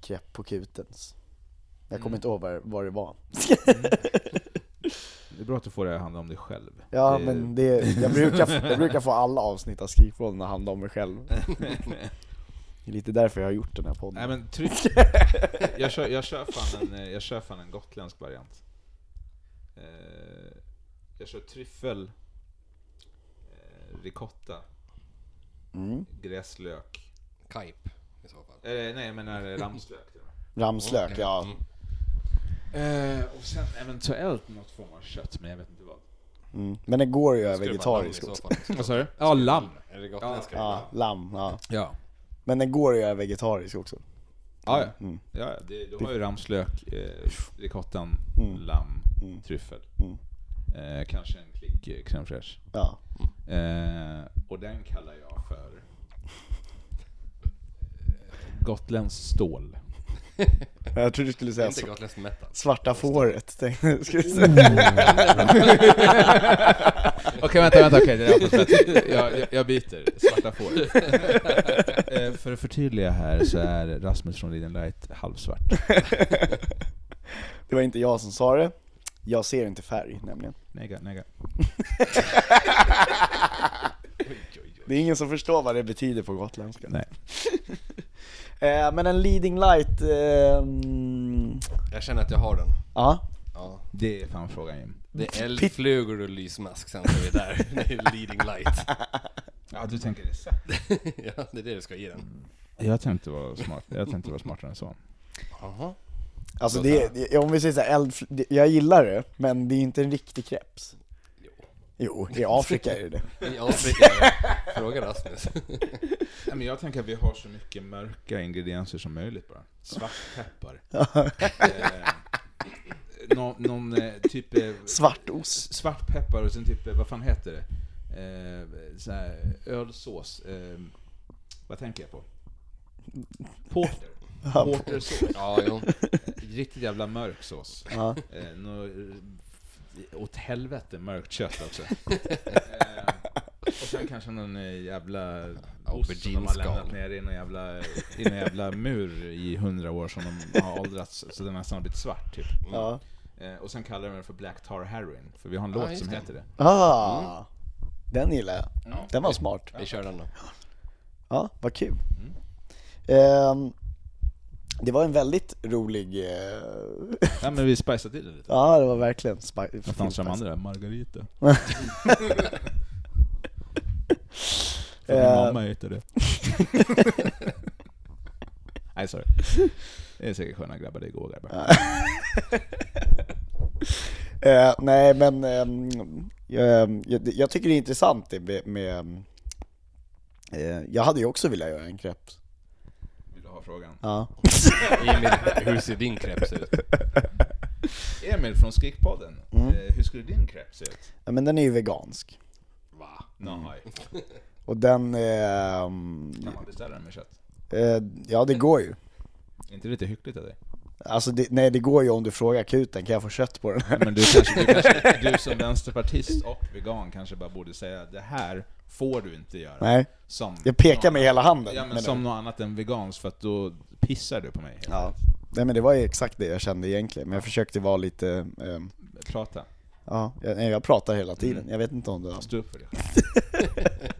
krepp på Kutens. Jag kommer inte ihåg vad, det var. det är bra att du får det att handla om dig själv. Ja Det- men det, jag, brukar, jag brukar få alla avsnitt av Skrikpodden att handla om mig själv. <laughs> Det är lite därför jag har gjort den här podden. Nej men tryck... <laughs> jag, kör, jag, kör fan en, eh, jag kör fan en gotländsk variant. Eh, jag kör tryffel, eh, ricotta, Mm. gräslök. Kajp i så fall. Eh, nej jag menar ramslök. Ramslök, Okej. ja. Eh, och sen eventuellt något form av kött, men jag vet inte vad. Mm. Men det går ju att göra vegetarisk också. Vad sa du? Ja, lamm. Är det gotländska? Ja, lamm, ja. Ja. Men det går att göra vegetarisk också. Ja, ja. Mm. ja det, du har ju ramslök, eh, ricottan, Mm. lamm, Mm. tryffel. Mm. Eh, kanske en klick eh, crème fraîche. Ja. Eh, och den kallar jag för eh, Gotländsk stål. <laughs> Jag trodde du skulle säga Inte metal. svarta fåret. tänkte jag skulle säga. <laughs> Okej vänta, vänta, okej det där var fett. jag, jag, jag byter, svarta får. <laughs> eh, för att förtydliga här så är Rasmus från Liden Light halvsvart. Det var inte jag som sa det. Jag ser inte färg nämligen. Nega, nega. Det är ingen som förstår vad det betyder på gotländska. Nej. Eh, men en leading light, eh, mm, Jag känner att jag har den. ja. Ja. Det är fan frågan Jim. Det är eldflugor och lysmask, sen så är vi där. Det är leading light. <laughs> Ja du tänker det så. <laughs> ja, det är det du ska ge den. Jag tänkte vara smart, jag tänkte vara smartare än så. Jaha. Alltså Så det, det, om vi säger så här, eld, det, jag gillar det, men det är inte en riktig kreps. Jo. <laughs> I Afrika är det det. I Afrika, fråga Rasmus. <laughs> Nej, men jag tänker att vi har så mycket mörka ingredienser som möjligt bara. Svartpeppar. <laughs> eh, någon, någon eh, typ... Eh, Svartost. svartpeppar och sen typ, eh, vad fan heter det? Eh, så här, ölsås. Eh, vad tänker jag på? Porter. Portersås. Ja, jo. Riktigt jävla mörk sås. Ja. Eh, nå, eh, åt helvete mörkt kött också. <laughs> eh, och sen kanske någon eh, jävla ost som de har lämnat ner i någon jävla, i någon jävla mur i hundra år som de har åldrats så den nästan har blivit svart typ. Ja. Eh, och sen kallar de det för Black Tar Heroin, för vi har en låt som det. heter det. Ah, den gillar jag. Den var smart. Vi kör den då. Ja, vad kul. Ehm, det var en väldigt rolig... eh, Ja men vi spicear till det lite. ja, det var verkligen... Spi- Vad fan sa de andra? Margarita. <laughs> För min Eh. mamma heter det. <laughs> Nej sorry. Det är säkert sköna grabbar, det går grabbar. <laughs> Eh, nej men ehm, jag, jag, jag tycker det är intressant det med, med eh, jag hade ju också velat göra en crepe. Ha frågan? Ja. <laughs> Emil, hur ser din crepe ut? Emil från Skrikpodden, Mm. eh, hur skulle din crepe se ut? ja men den är ju vegansk. Va? Nej. Och den, ehm, Kan man beställa den med kött? eh, ja det går ju. Är inte lite hyckligt av dig? Alltså det, nej det går ju om du frågar akuten, kan jag få kött på den här? Men du kanske, du kanske, <laughs> du som vänsterpartist och vegan kanske bara borde säga det här får du inte göra. Nej, Som jag pekar med hela annan- handen. Ja men som du? något annat än vegans för att då pissar du på mig. Ja. Nej men det var ju exakt det jag kände egentligen, men jag försökte vara lite, ehm, Prata. ja, jag, nej, jag pratar hela tiden, Mm. jag vet inte om det Stå upp för det. <laughs>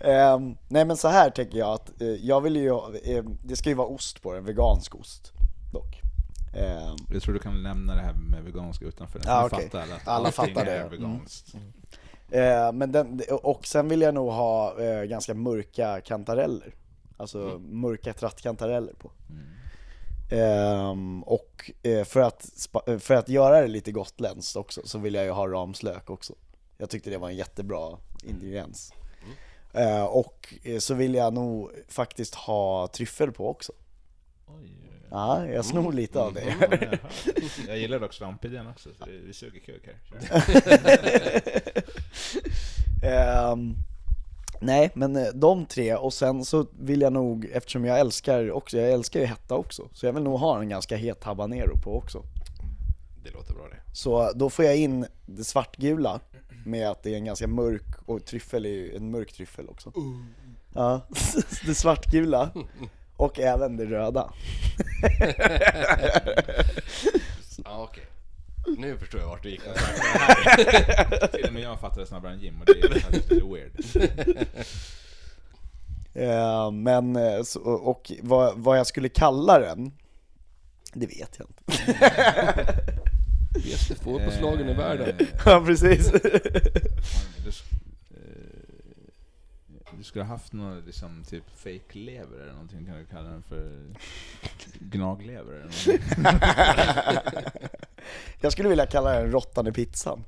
Ehm, nej men så här tänker jag att eh, jag vill ju, eh, det ska ju vara ost på den, vegansk ost Jag tror du kan lämna det här med veganska utanför. Ja, okej. fattar att Alla fattar det, är veganskt. eh, men den, och sen vill jag nog ha eh, ganska mörka kantareller. Alltså Mm. mörka trattkantareller på. Ehm, och eh, för, att, eh, för att göra det lite gotländskt också så vill jag ju ha ramslök också. Jag tyckte det var en jättebra ingrediens. Eh, och eh, så vill jag nog faktiskt ha tryffel på också. Ja, jag snor lite av det. Ja, jag gillar dock svampidén också, så vi suger kuk här. <laughs> Ehm, nej, men eh, de tre och sen så vill jag nog, eftersom jag älskar också, jag älskar ju hetta också, så jag vill nog ha en ganska het habanero på också. Det låter bra det. Så då får jag in det svartgula med att det är en ganska mörk, och tryffel är ju en mörk tryffel också. Ja, <laughs> det svartgula <laughs> och även det röda. <laughs> Ja, okej. Nu förstår jag vart du gick. <laughs> Till och med jag fattar det snabbare än Jim och det är faktiskt lite weird. <laughs> Eh, men, eh, så, och vad, vad jag skulle kalla den, det vet jag inte. Bästa fotbollslagen i världen. Eh, Ja, precis. Skulle ha haft någon liksom typ fake lever eller någonting, kan du kalla den för gnaglever eller någonting? <laughs> Jag skulle vilja kalla den råttan i pizzan.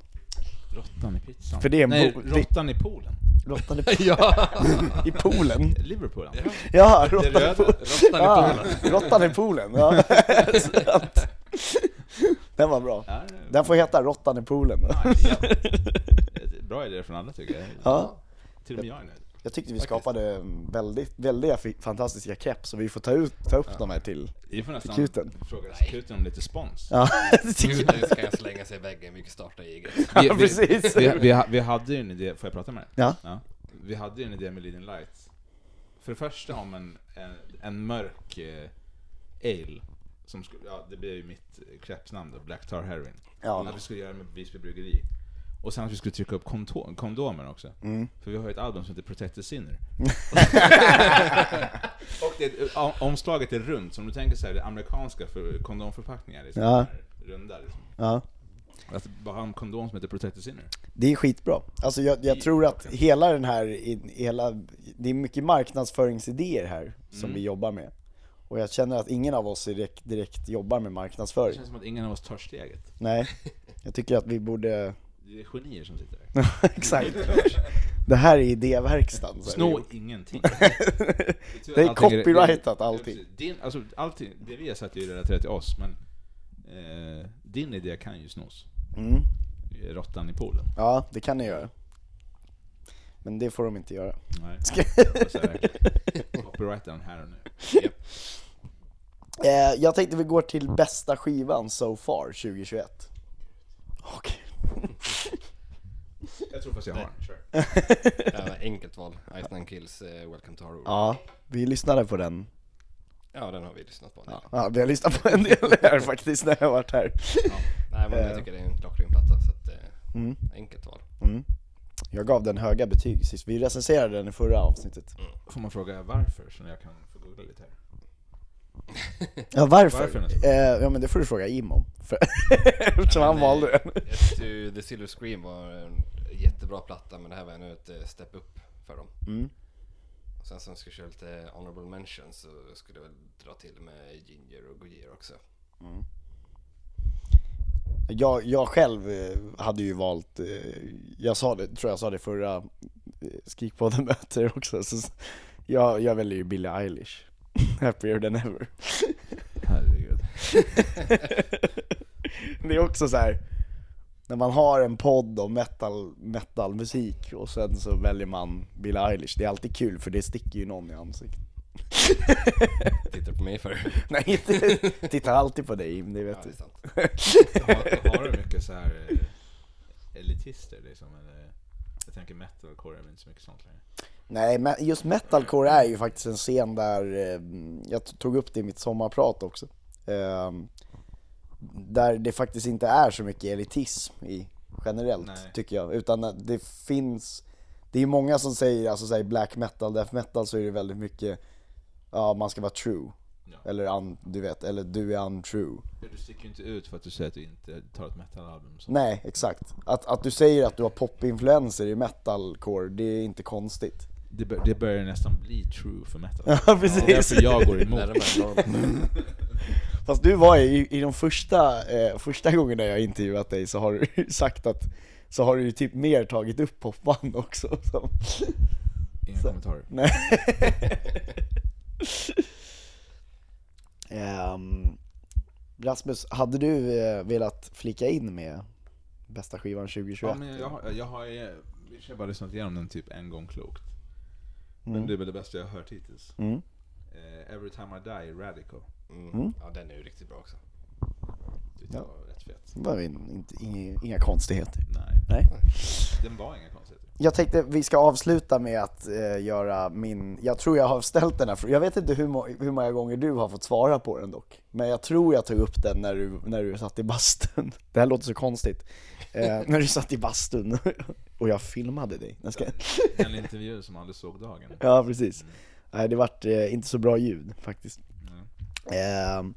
Råttan i pizzan? För det är en Nej, råttan i poolen. Råttan i, <laughs> ja! <laughs> i poolen? Liverpoolen? Ja, Det råttan i röda. poolen. Ja, poolen. råttan i poolen, ja. Den var bra. Den får heta råttan i poolen. ja. Bra idé från alla tycker jag. Ja. Till och med jag är nöjd. Jag tyckte vi skapade väldigt, väldigt fantastiska keps, så vi får ta, ut, ta upp dem här till... Vi får nästan Kuten. fråga kuten om lite spons. Ja, <laughs> det tycker Nu jag. ska jag slänga sig i väggen, vi kan starta eget. <laughs> Ja, precis. Vi, vi, vi hade ju en idé, får jag prata med dig? Ja. Ja. Vi hade ju en idé med Leading Light. För det första om en, en, en mörk eh, ale. Som skulle, ja, det blir ju mitt eh, crepesnamn då, Black Tar Heroin. Ja. Att vi skulle göra med Visby Bryggeri. Och sen att vi skulle trycka upp kondomer också. Mm. För vi har ju ett album som heter Protect the Sinner. <laughs> och det, omslaget är runt, så om du tänker så här, det amerikanska för kondomförpackningar. Liksom, Ja. Runda liksom. Ja. Att bara ha en kondom som heter Protect the Sinner. Det är skitbra. Alltså jag, jag tror att hela den här, hela, det är mycket marknadsföringsidéer här som Mm. vi jobbar med. Och jag känner att ingen av oss direkt, direkt jobbar med Det marknadsföring. känns som att ingen av oss tar steget. Nej, <laughs> jag tycker att vi borde, Det är genier som sitter där. <laughs> Exakt. Det här är idéverkstan. Snå ingenting. <laughs> Det är copyrightat allting. Din, alltså, allting. Det vi har sagt är ju relaterat till oss, men eh, din idé kan ju snos. Mm. Råttan i poolen. Ja, det kan ni göra. Men det får de inte göra. Nej. <laughs> Den här och nu. Eh, jag tänkte vi går till bästa skivan so far 2021. Okej. <laughs> Jag tror fast jag har den. Kör. Ja, enkelt val. Ice Nine Kills, eh, Welcome to Horror. Ja, vi lyssnade på den. Ja, den har vi lyssnat på. en del. Ja, ja vi har lyssnat på en del här faktiskt när jag har varit här. Nej, men Eh. jag tycker det är en klockren platta, så att, eh, Mm. enkelt val. Mm. Jag gav den höga betyg sist, vi recenserade den i förra avsnittet. Får man fråga varför, så jag kan få googla lite här. Ja varför? Varför eh, ja men det får du fråga Im om. För <laughs> Eftersom han valde den. The Silver Scream var en jättebra platta, men det här var ännu ett eh, step up för dem. Mm. Sen som ska köra lite honorable mentions så skulle jag väl dra till med Ginger och Gojira också. Jag, jag själv eh, hade ju valt, eh, jag sa det, tror jag sa det förra Skrikpodden möter också, så jag, jag väljer ju Billie Eilish. <laughs> Happier than ever. Herregud. <laughs> Det är också så här. när man har en podd om metal, metalmusik och sen så väljer man Billie Eilish, det är alltid kul för det sticker ju någon i ansiktet. <laughs> Tittar på mig för. Nej, inte, tittar alltid på dig Im, det Ja, vet det du. är sant. Har, har du mycket så här eh, elitister liksom? Eller, jag tänker metalcore är väl inte så mycket sånt längre. Nej, just metalcore är ju faktiskt en scen där, eh, jag tog upp det i mitt sommarprat också. Eh, där det faktiskt inte är så mycket elitism i generellt, Nej. tycker jag. Utan det finns, det är många som säger, alltså säger black metal, death metal så är det väldigt mycket, ja man ska vara true. Ja. Eller un, du vet, eller du är untrue. Du sticker ju inte ut för att du säger att du inte tar ett metalalbum. Så. Nej, exakt. Att, att du säger att du har popinfluenser i metalcore, det är inte konstigt. Det, bör, det börjar nästan bli true för metal. <laughs> Ja, precis. Det är därför jag går emot. <laughs> Fast du var ju, i, i de första, eh, första gångerna jag intervjuat dig så har du <laughs> sagt att så har du ju typ mer tagit upp popband också. Så. Inga kommentarer. Nej. Ehm, Rasmus, hade du eh, velat flika in med bästa skivan 2021? Ja, men jag, har- jag har ju jag har bara lyssnat igenom den typ en gång klokt. Men Mm. det är väl det bästa jag har hört hittills. Mm. Eh, Every time I die, Radical. Mm. Ja, den är ju riktigt bra också. Ja. var rätt fet. Det var in, inte, inga, inga konstigheter. Nej, Nej. den var inga konstigheter. Jag tänkte vi ska avsluta med att eh, göra min, jag tror jag har ställt den här frågan, jag vet inte hur, må, hur många gånger du har fått svara på den dock. Men jag tror jag tog upp den när du, när du satt i bastun. <laughs> Det här låter så konstigt. Eh, <laughs> när du satt i bastun <laughs> och jag filmade dig. Jag ska... En intervju som aldrig såg dagen. Ja precis. Nej det vart eh, inte så bra ljud faktiskt. Mm.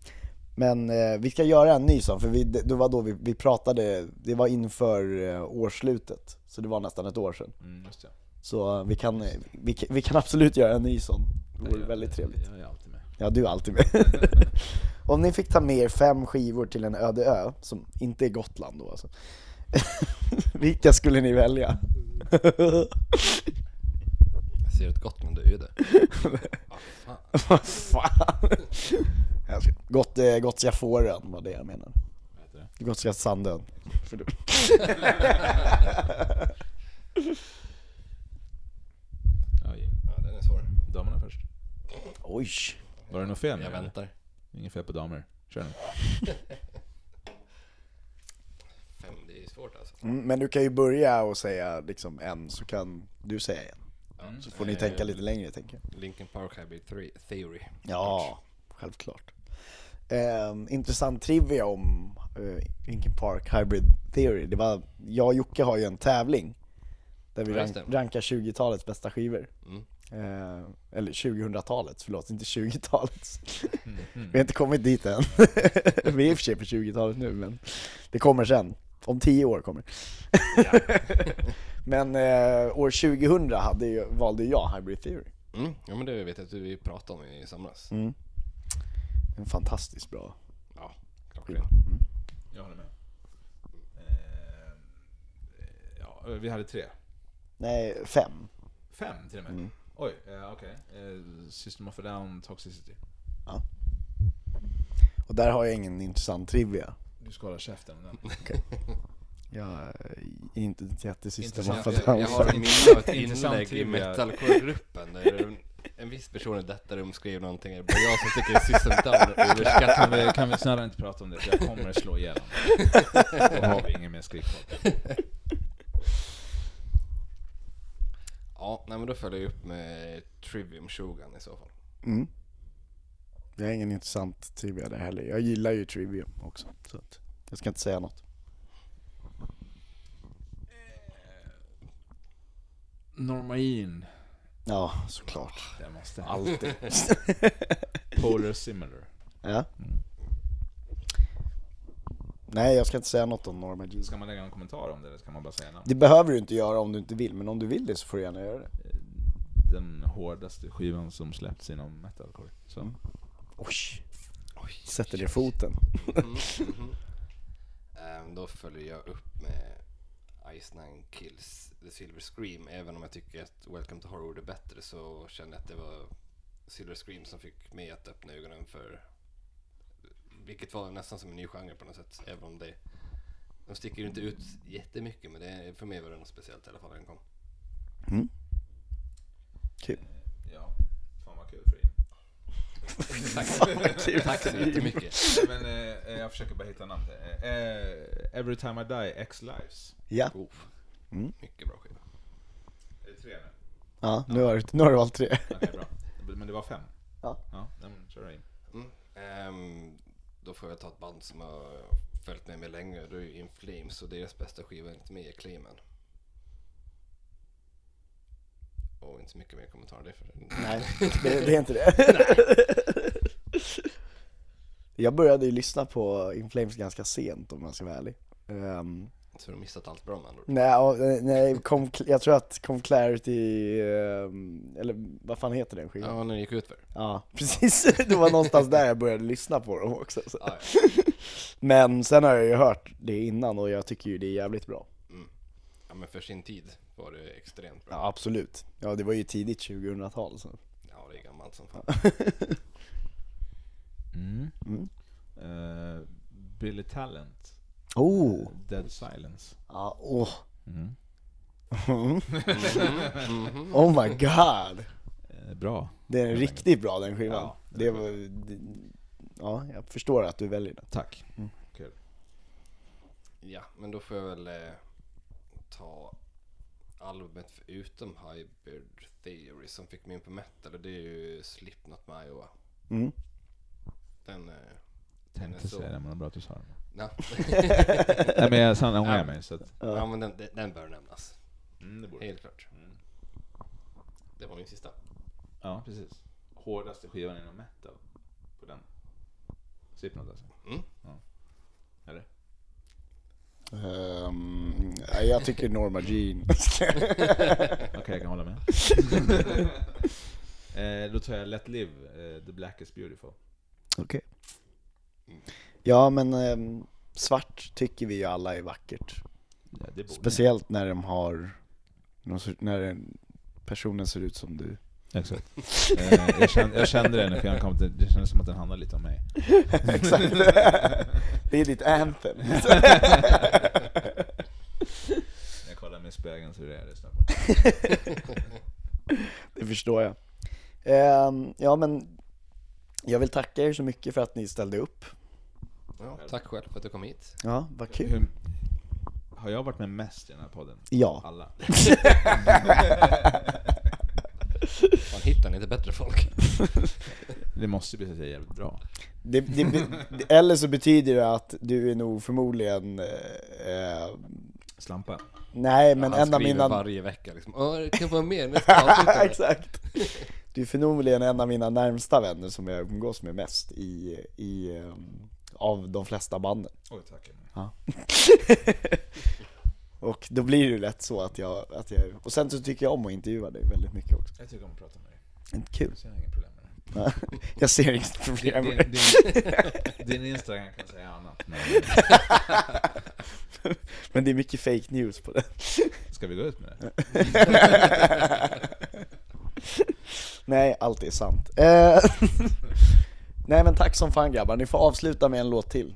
Men eh, vi ska göra en ny sån, för vi, det var då vi, vi pratade, det var inför eh, årsslutet. Så det var nästan ett år sedan. Mm, just det. Så eh, vi kan, eh, vi, vi kan absolut göra en ny sån. Det vore väldigt trevligt. Jag är alltid med. Ja, du är alltid med. <laughs> Om ni fick ta med er fem skivor till en öde ö, som inte är Gotland då alltså. <laughs> Vilka skulle ni välja? Jag ser ett Gotland, du är ju det. <laughs> Ja, fan. Vad fan? Jag ska- Gott, eh, Gotska fåren var det jag menade. Det? Sandön. För du. <laughs> Ja, den är svår. Damerna först. Oj. Var det något fel? Jag väntar. Inget fel på damer. Kör nu. <laughs> Fem, det är svårt alltså. Mm, men du kan ju börja och säga liksom en, så kan du säga en. Mm. Så får ni Eh, tänka lite längre tänker jag. Linkin Park Hybrid Theory. Ja, självklart. Eh, intressant trivia om eh, Linkin Park Hybrid Theory. Det var, jag och Jocke har ju en tävling där vi Ja, rank, rankar 20-talets bästa skivor. Mm. Eh, eller 2000-talets, förlåt, inte 20-talets. Mm, mm. Vi har inte kommit dit än. <laughs> vi är i och för sig på 20-talet nu, men det kommer sen. Om 10 år kommer <laughs> Men eh, år 2000 hade ju, valde jag Hybrid Theory. Mm. Ja men det vet jag att vi pratade om i somras. Mm. En fantastiskt bra Ja, klockrent. skiva. Jag håller med. Eh, eh, vi hade tre. Nej, fem. Fem till och med. Mm. Oj, eh, okej. Eh, System of a Down, Toxicity. Och där har jag ingen intressant trivia. Du ska hålla käften om den. <laughs> Jag är inte jättesystem Intressant. of a Jag, down jag har fan. en minne av ett Intressant inlägg i trivia. metalcore-gruppen där en, viss person i detta rum skrev någonting, det är bara jag som tycker System Down är överskattat. Kan vi, kan vi snälla inte prata om det, för jag kommer slå ihjäl honom. Då har vi ingen mer skrikpodd. Ja, nej men då följer jag upp med Trivium Shogun i så fall. Mm. Jag har ingen intressant trivia där heller. Jag gillar ju trivium också. Så att jag ska inte säga något. Norma Jean. Ja, såklart. Det måste. Alltid. <laughs> Polar Similar. Ja. Nej, jag ska inte säga något om Norma Jean. Ska man lägga någon kommentar om det eller ska man bara säga namn? Det behöver du inte göra om du inte vill, men om du vill det så får du gärna göra det. Den hårdaste skivan som släppts inom metalcore. Så. Mm. Oj, Oj, sätter ner foten. Mhm, <laughs> mhm. Ehm, då följer jag upp med Ice Nine Kills The Silver Scream. Även om jag tycker att Welcome to Horror är bättre så känner jag att det var Silver Scream som fick mig att öppna ögonen för vilket var nästan som en ny genre på något sätt. Även om det de sticker ju inte ut jättemycket men det, för mig var det något speciellt i alla fall när den kom. Kul. Ja, fan vad kul för in. Tack, Tack så jättemycket. Men eh, jag försöker bara hitta namn. Eh, eh, Every time I die, X lives. Ja, Oh, Mm. Mycket bra skiva. Är det tre nu? ja nu, har, du- nu har du valt tre. Okej, bra. Men det var fem? Ja. Ja, men kör in. Mm. Ehm, då får jag ta ett band som har följt med mig länge. Det är ju In Flames och deras bästa skiva enligt mig är Clayman. Och inte så mycket mer kommentarer det för Nej, <laughs> det, det är inte det. Jag började ju lyssna på In Flames ganska sent om jag ska vara ärlig. Ehm, Så du har missat allt bra med andra nej, ja, nej kom, jag tror att Come Clarity, ehm, eller vad fan heter den skivan? Ja, när det gick ut för. Ja, <laughs> precis. Det var någonstans där jag började lyssna på dem också. Så. Ja, Men sen har jag ju hört det innan och jag tycker ju det är jävligt bra. ja. Mm. ja, men för sin tid var det extremt bra. Ja, absolut. Ja, det var ju tidigt 2000-tal. Så. Ja, det är gammalt som fan. <laughs> Mm. Mm. Eh, Billy Talent, Oh! Dead Silence. Ja, åh. Mm. <laughs> Oh my god! Eh, bra. Det är riktigt bra den skivan. Ja, det var, det, ja, jag förstår att du väljer den. Tack. Mm. Kul. Ja, men då får jag väl eh, ta albumet förutom Hybrid Theory som fick mig in på metal och det är ju Slipknot med Iowa. Mm. Den, eh, Tänkte så- säga det, men vad bra att du sa det. ja. <laughs> Nej men jag sann ångrar mig så att... ja, men den, den- den bör nämnas. Mm, det borde. Helt klart. Mm. Det var min sista. Ja, precis. Hårdaste skivan inom metal. På den. Slipknot alltså. Mm. Eller? Nej, jag tycker Norma Jean. <laughs> Okej, jag kan hålla med. <laughs> eh, då tar jag Let Live, eh, The Black is Beautiful. Okej. Ja, men ehm, svart tycker vi ju alla är vackert. Ja, Speciellt när de har, när personen ser ut som du. Exakt. Eh, jag, kände, jag kände det när skivan kom, det, det kändes som att den handlade lite om mig. <laughs> Exakt. Det är ditt anthem. <laughs> Jag kollar mig i spegeln så är det jag lyssnar på. <laughs> Det förstår jag. Ehm, ja men, jag vill tacka er så mycket för att ni ställde upp. Ja, tack själv för att du kom hit. Ja, vad kul. Hur, har jag varit med mest i den här podden? Ja. Alla. Man hittar inte bättre folk. <laughs> Det måste bli så jag jävligt bra. Det, det, det, eller så betyder det att du är nog förmodligen, eh, Slampa. nej men Han en av mina... varje vecka liksom. Det kan vara mer nästa. <laughs> Exakt! Du är förmodligen en av mina närmsta vänner som jag umgås med mest i, i ehm, av de flesta banden. Oj, tack. <laughs> Och då blir det ju lätt så att jag, att jag, och sen så tycker jag om att intervjua dig väldigt mycket också. Jag tycker om att prata med dig. Kul. Jag ser inga problem med det. Ja, <laughs> Jag ser inget problem Din, med det. din, din Instagram kan säga annat. Men <laughs> Men det är mycket fake news på det. Ska vi gå ut med det? <laughs> Nej, allt är sant. Eh, Nej men tack som fan grabbar, ni får avsluta med en låt till.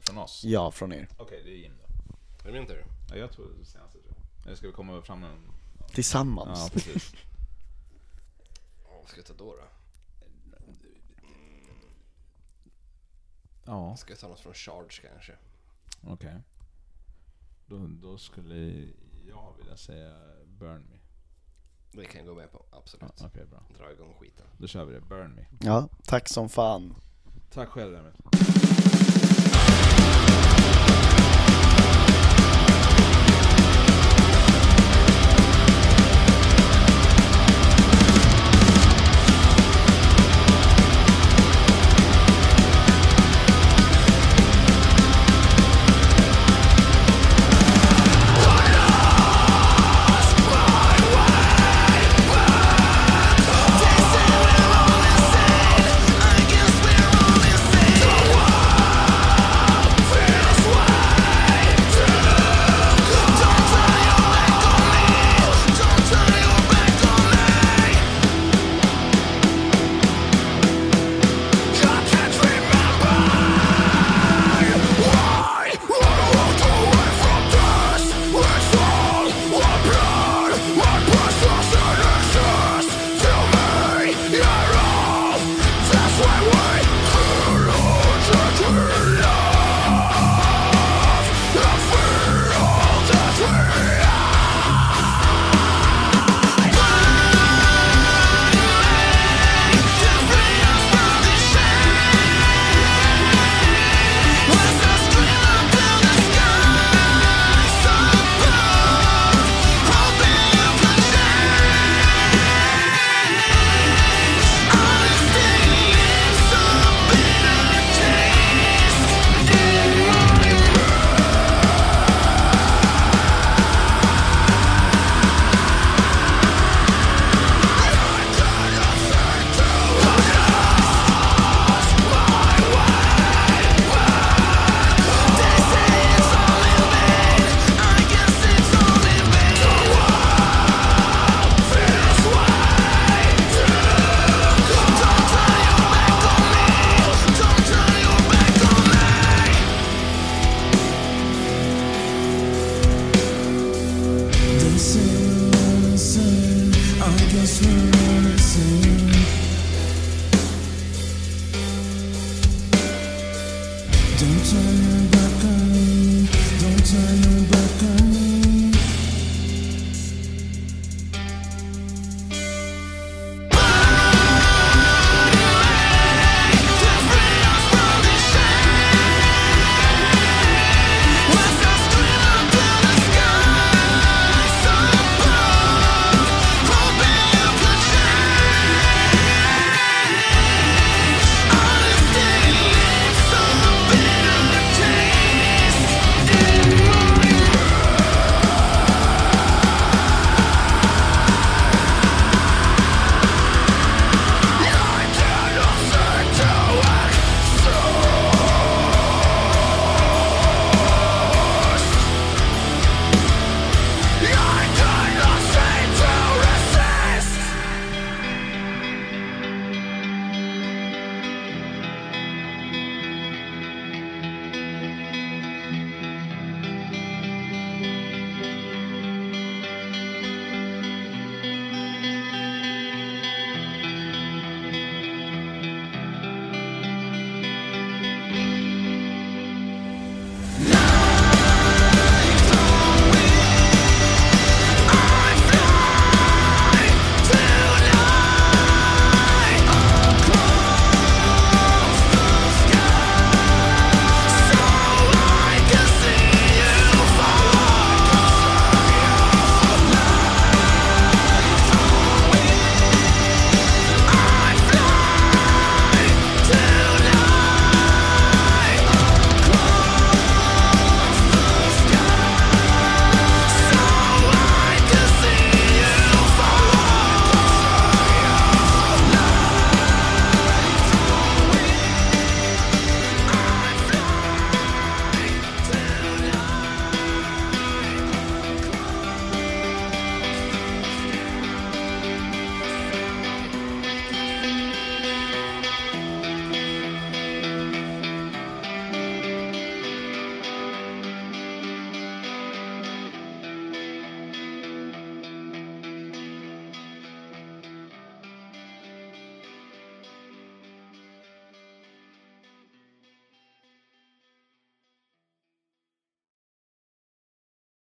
Från oss? Ja, från er. Okej, det är Jim då. Är det min tur? Ja, jag tror det senaste tror jag. Eller ska vi komma fram med en... Tillsammans. Ja, precis. Ja, Vad ska jag ta då? då? Ja, Ska jag ta något från Charge kanske? okej. Då, då skulle jag vilja säga Burn Me. Det kan jag gå med på, absolut. Ja, Okej, bra. Dra igång skiten. Då kör vi det. Burn Me. Ja, tack som fan. Tack själv Emil.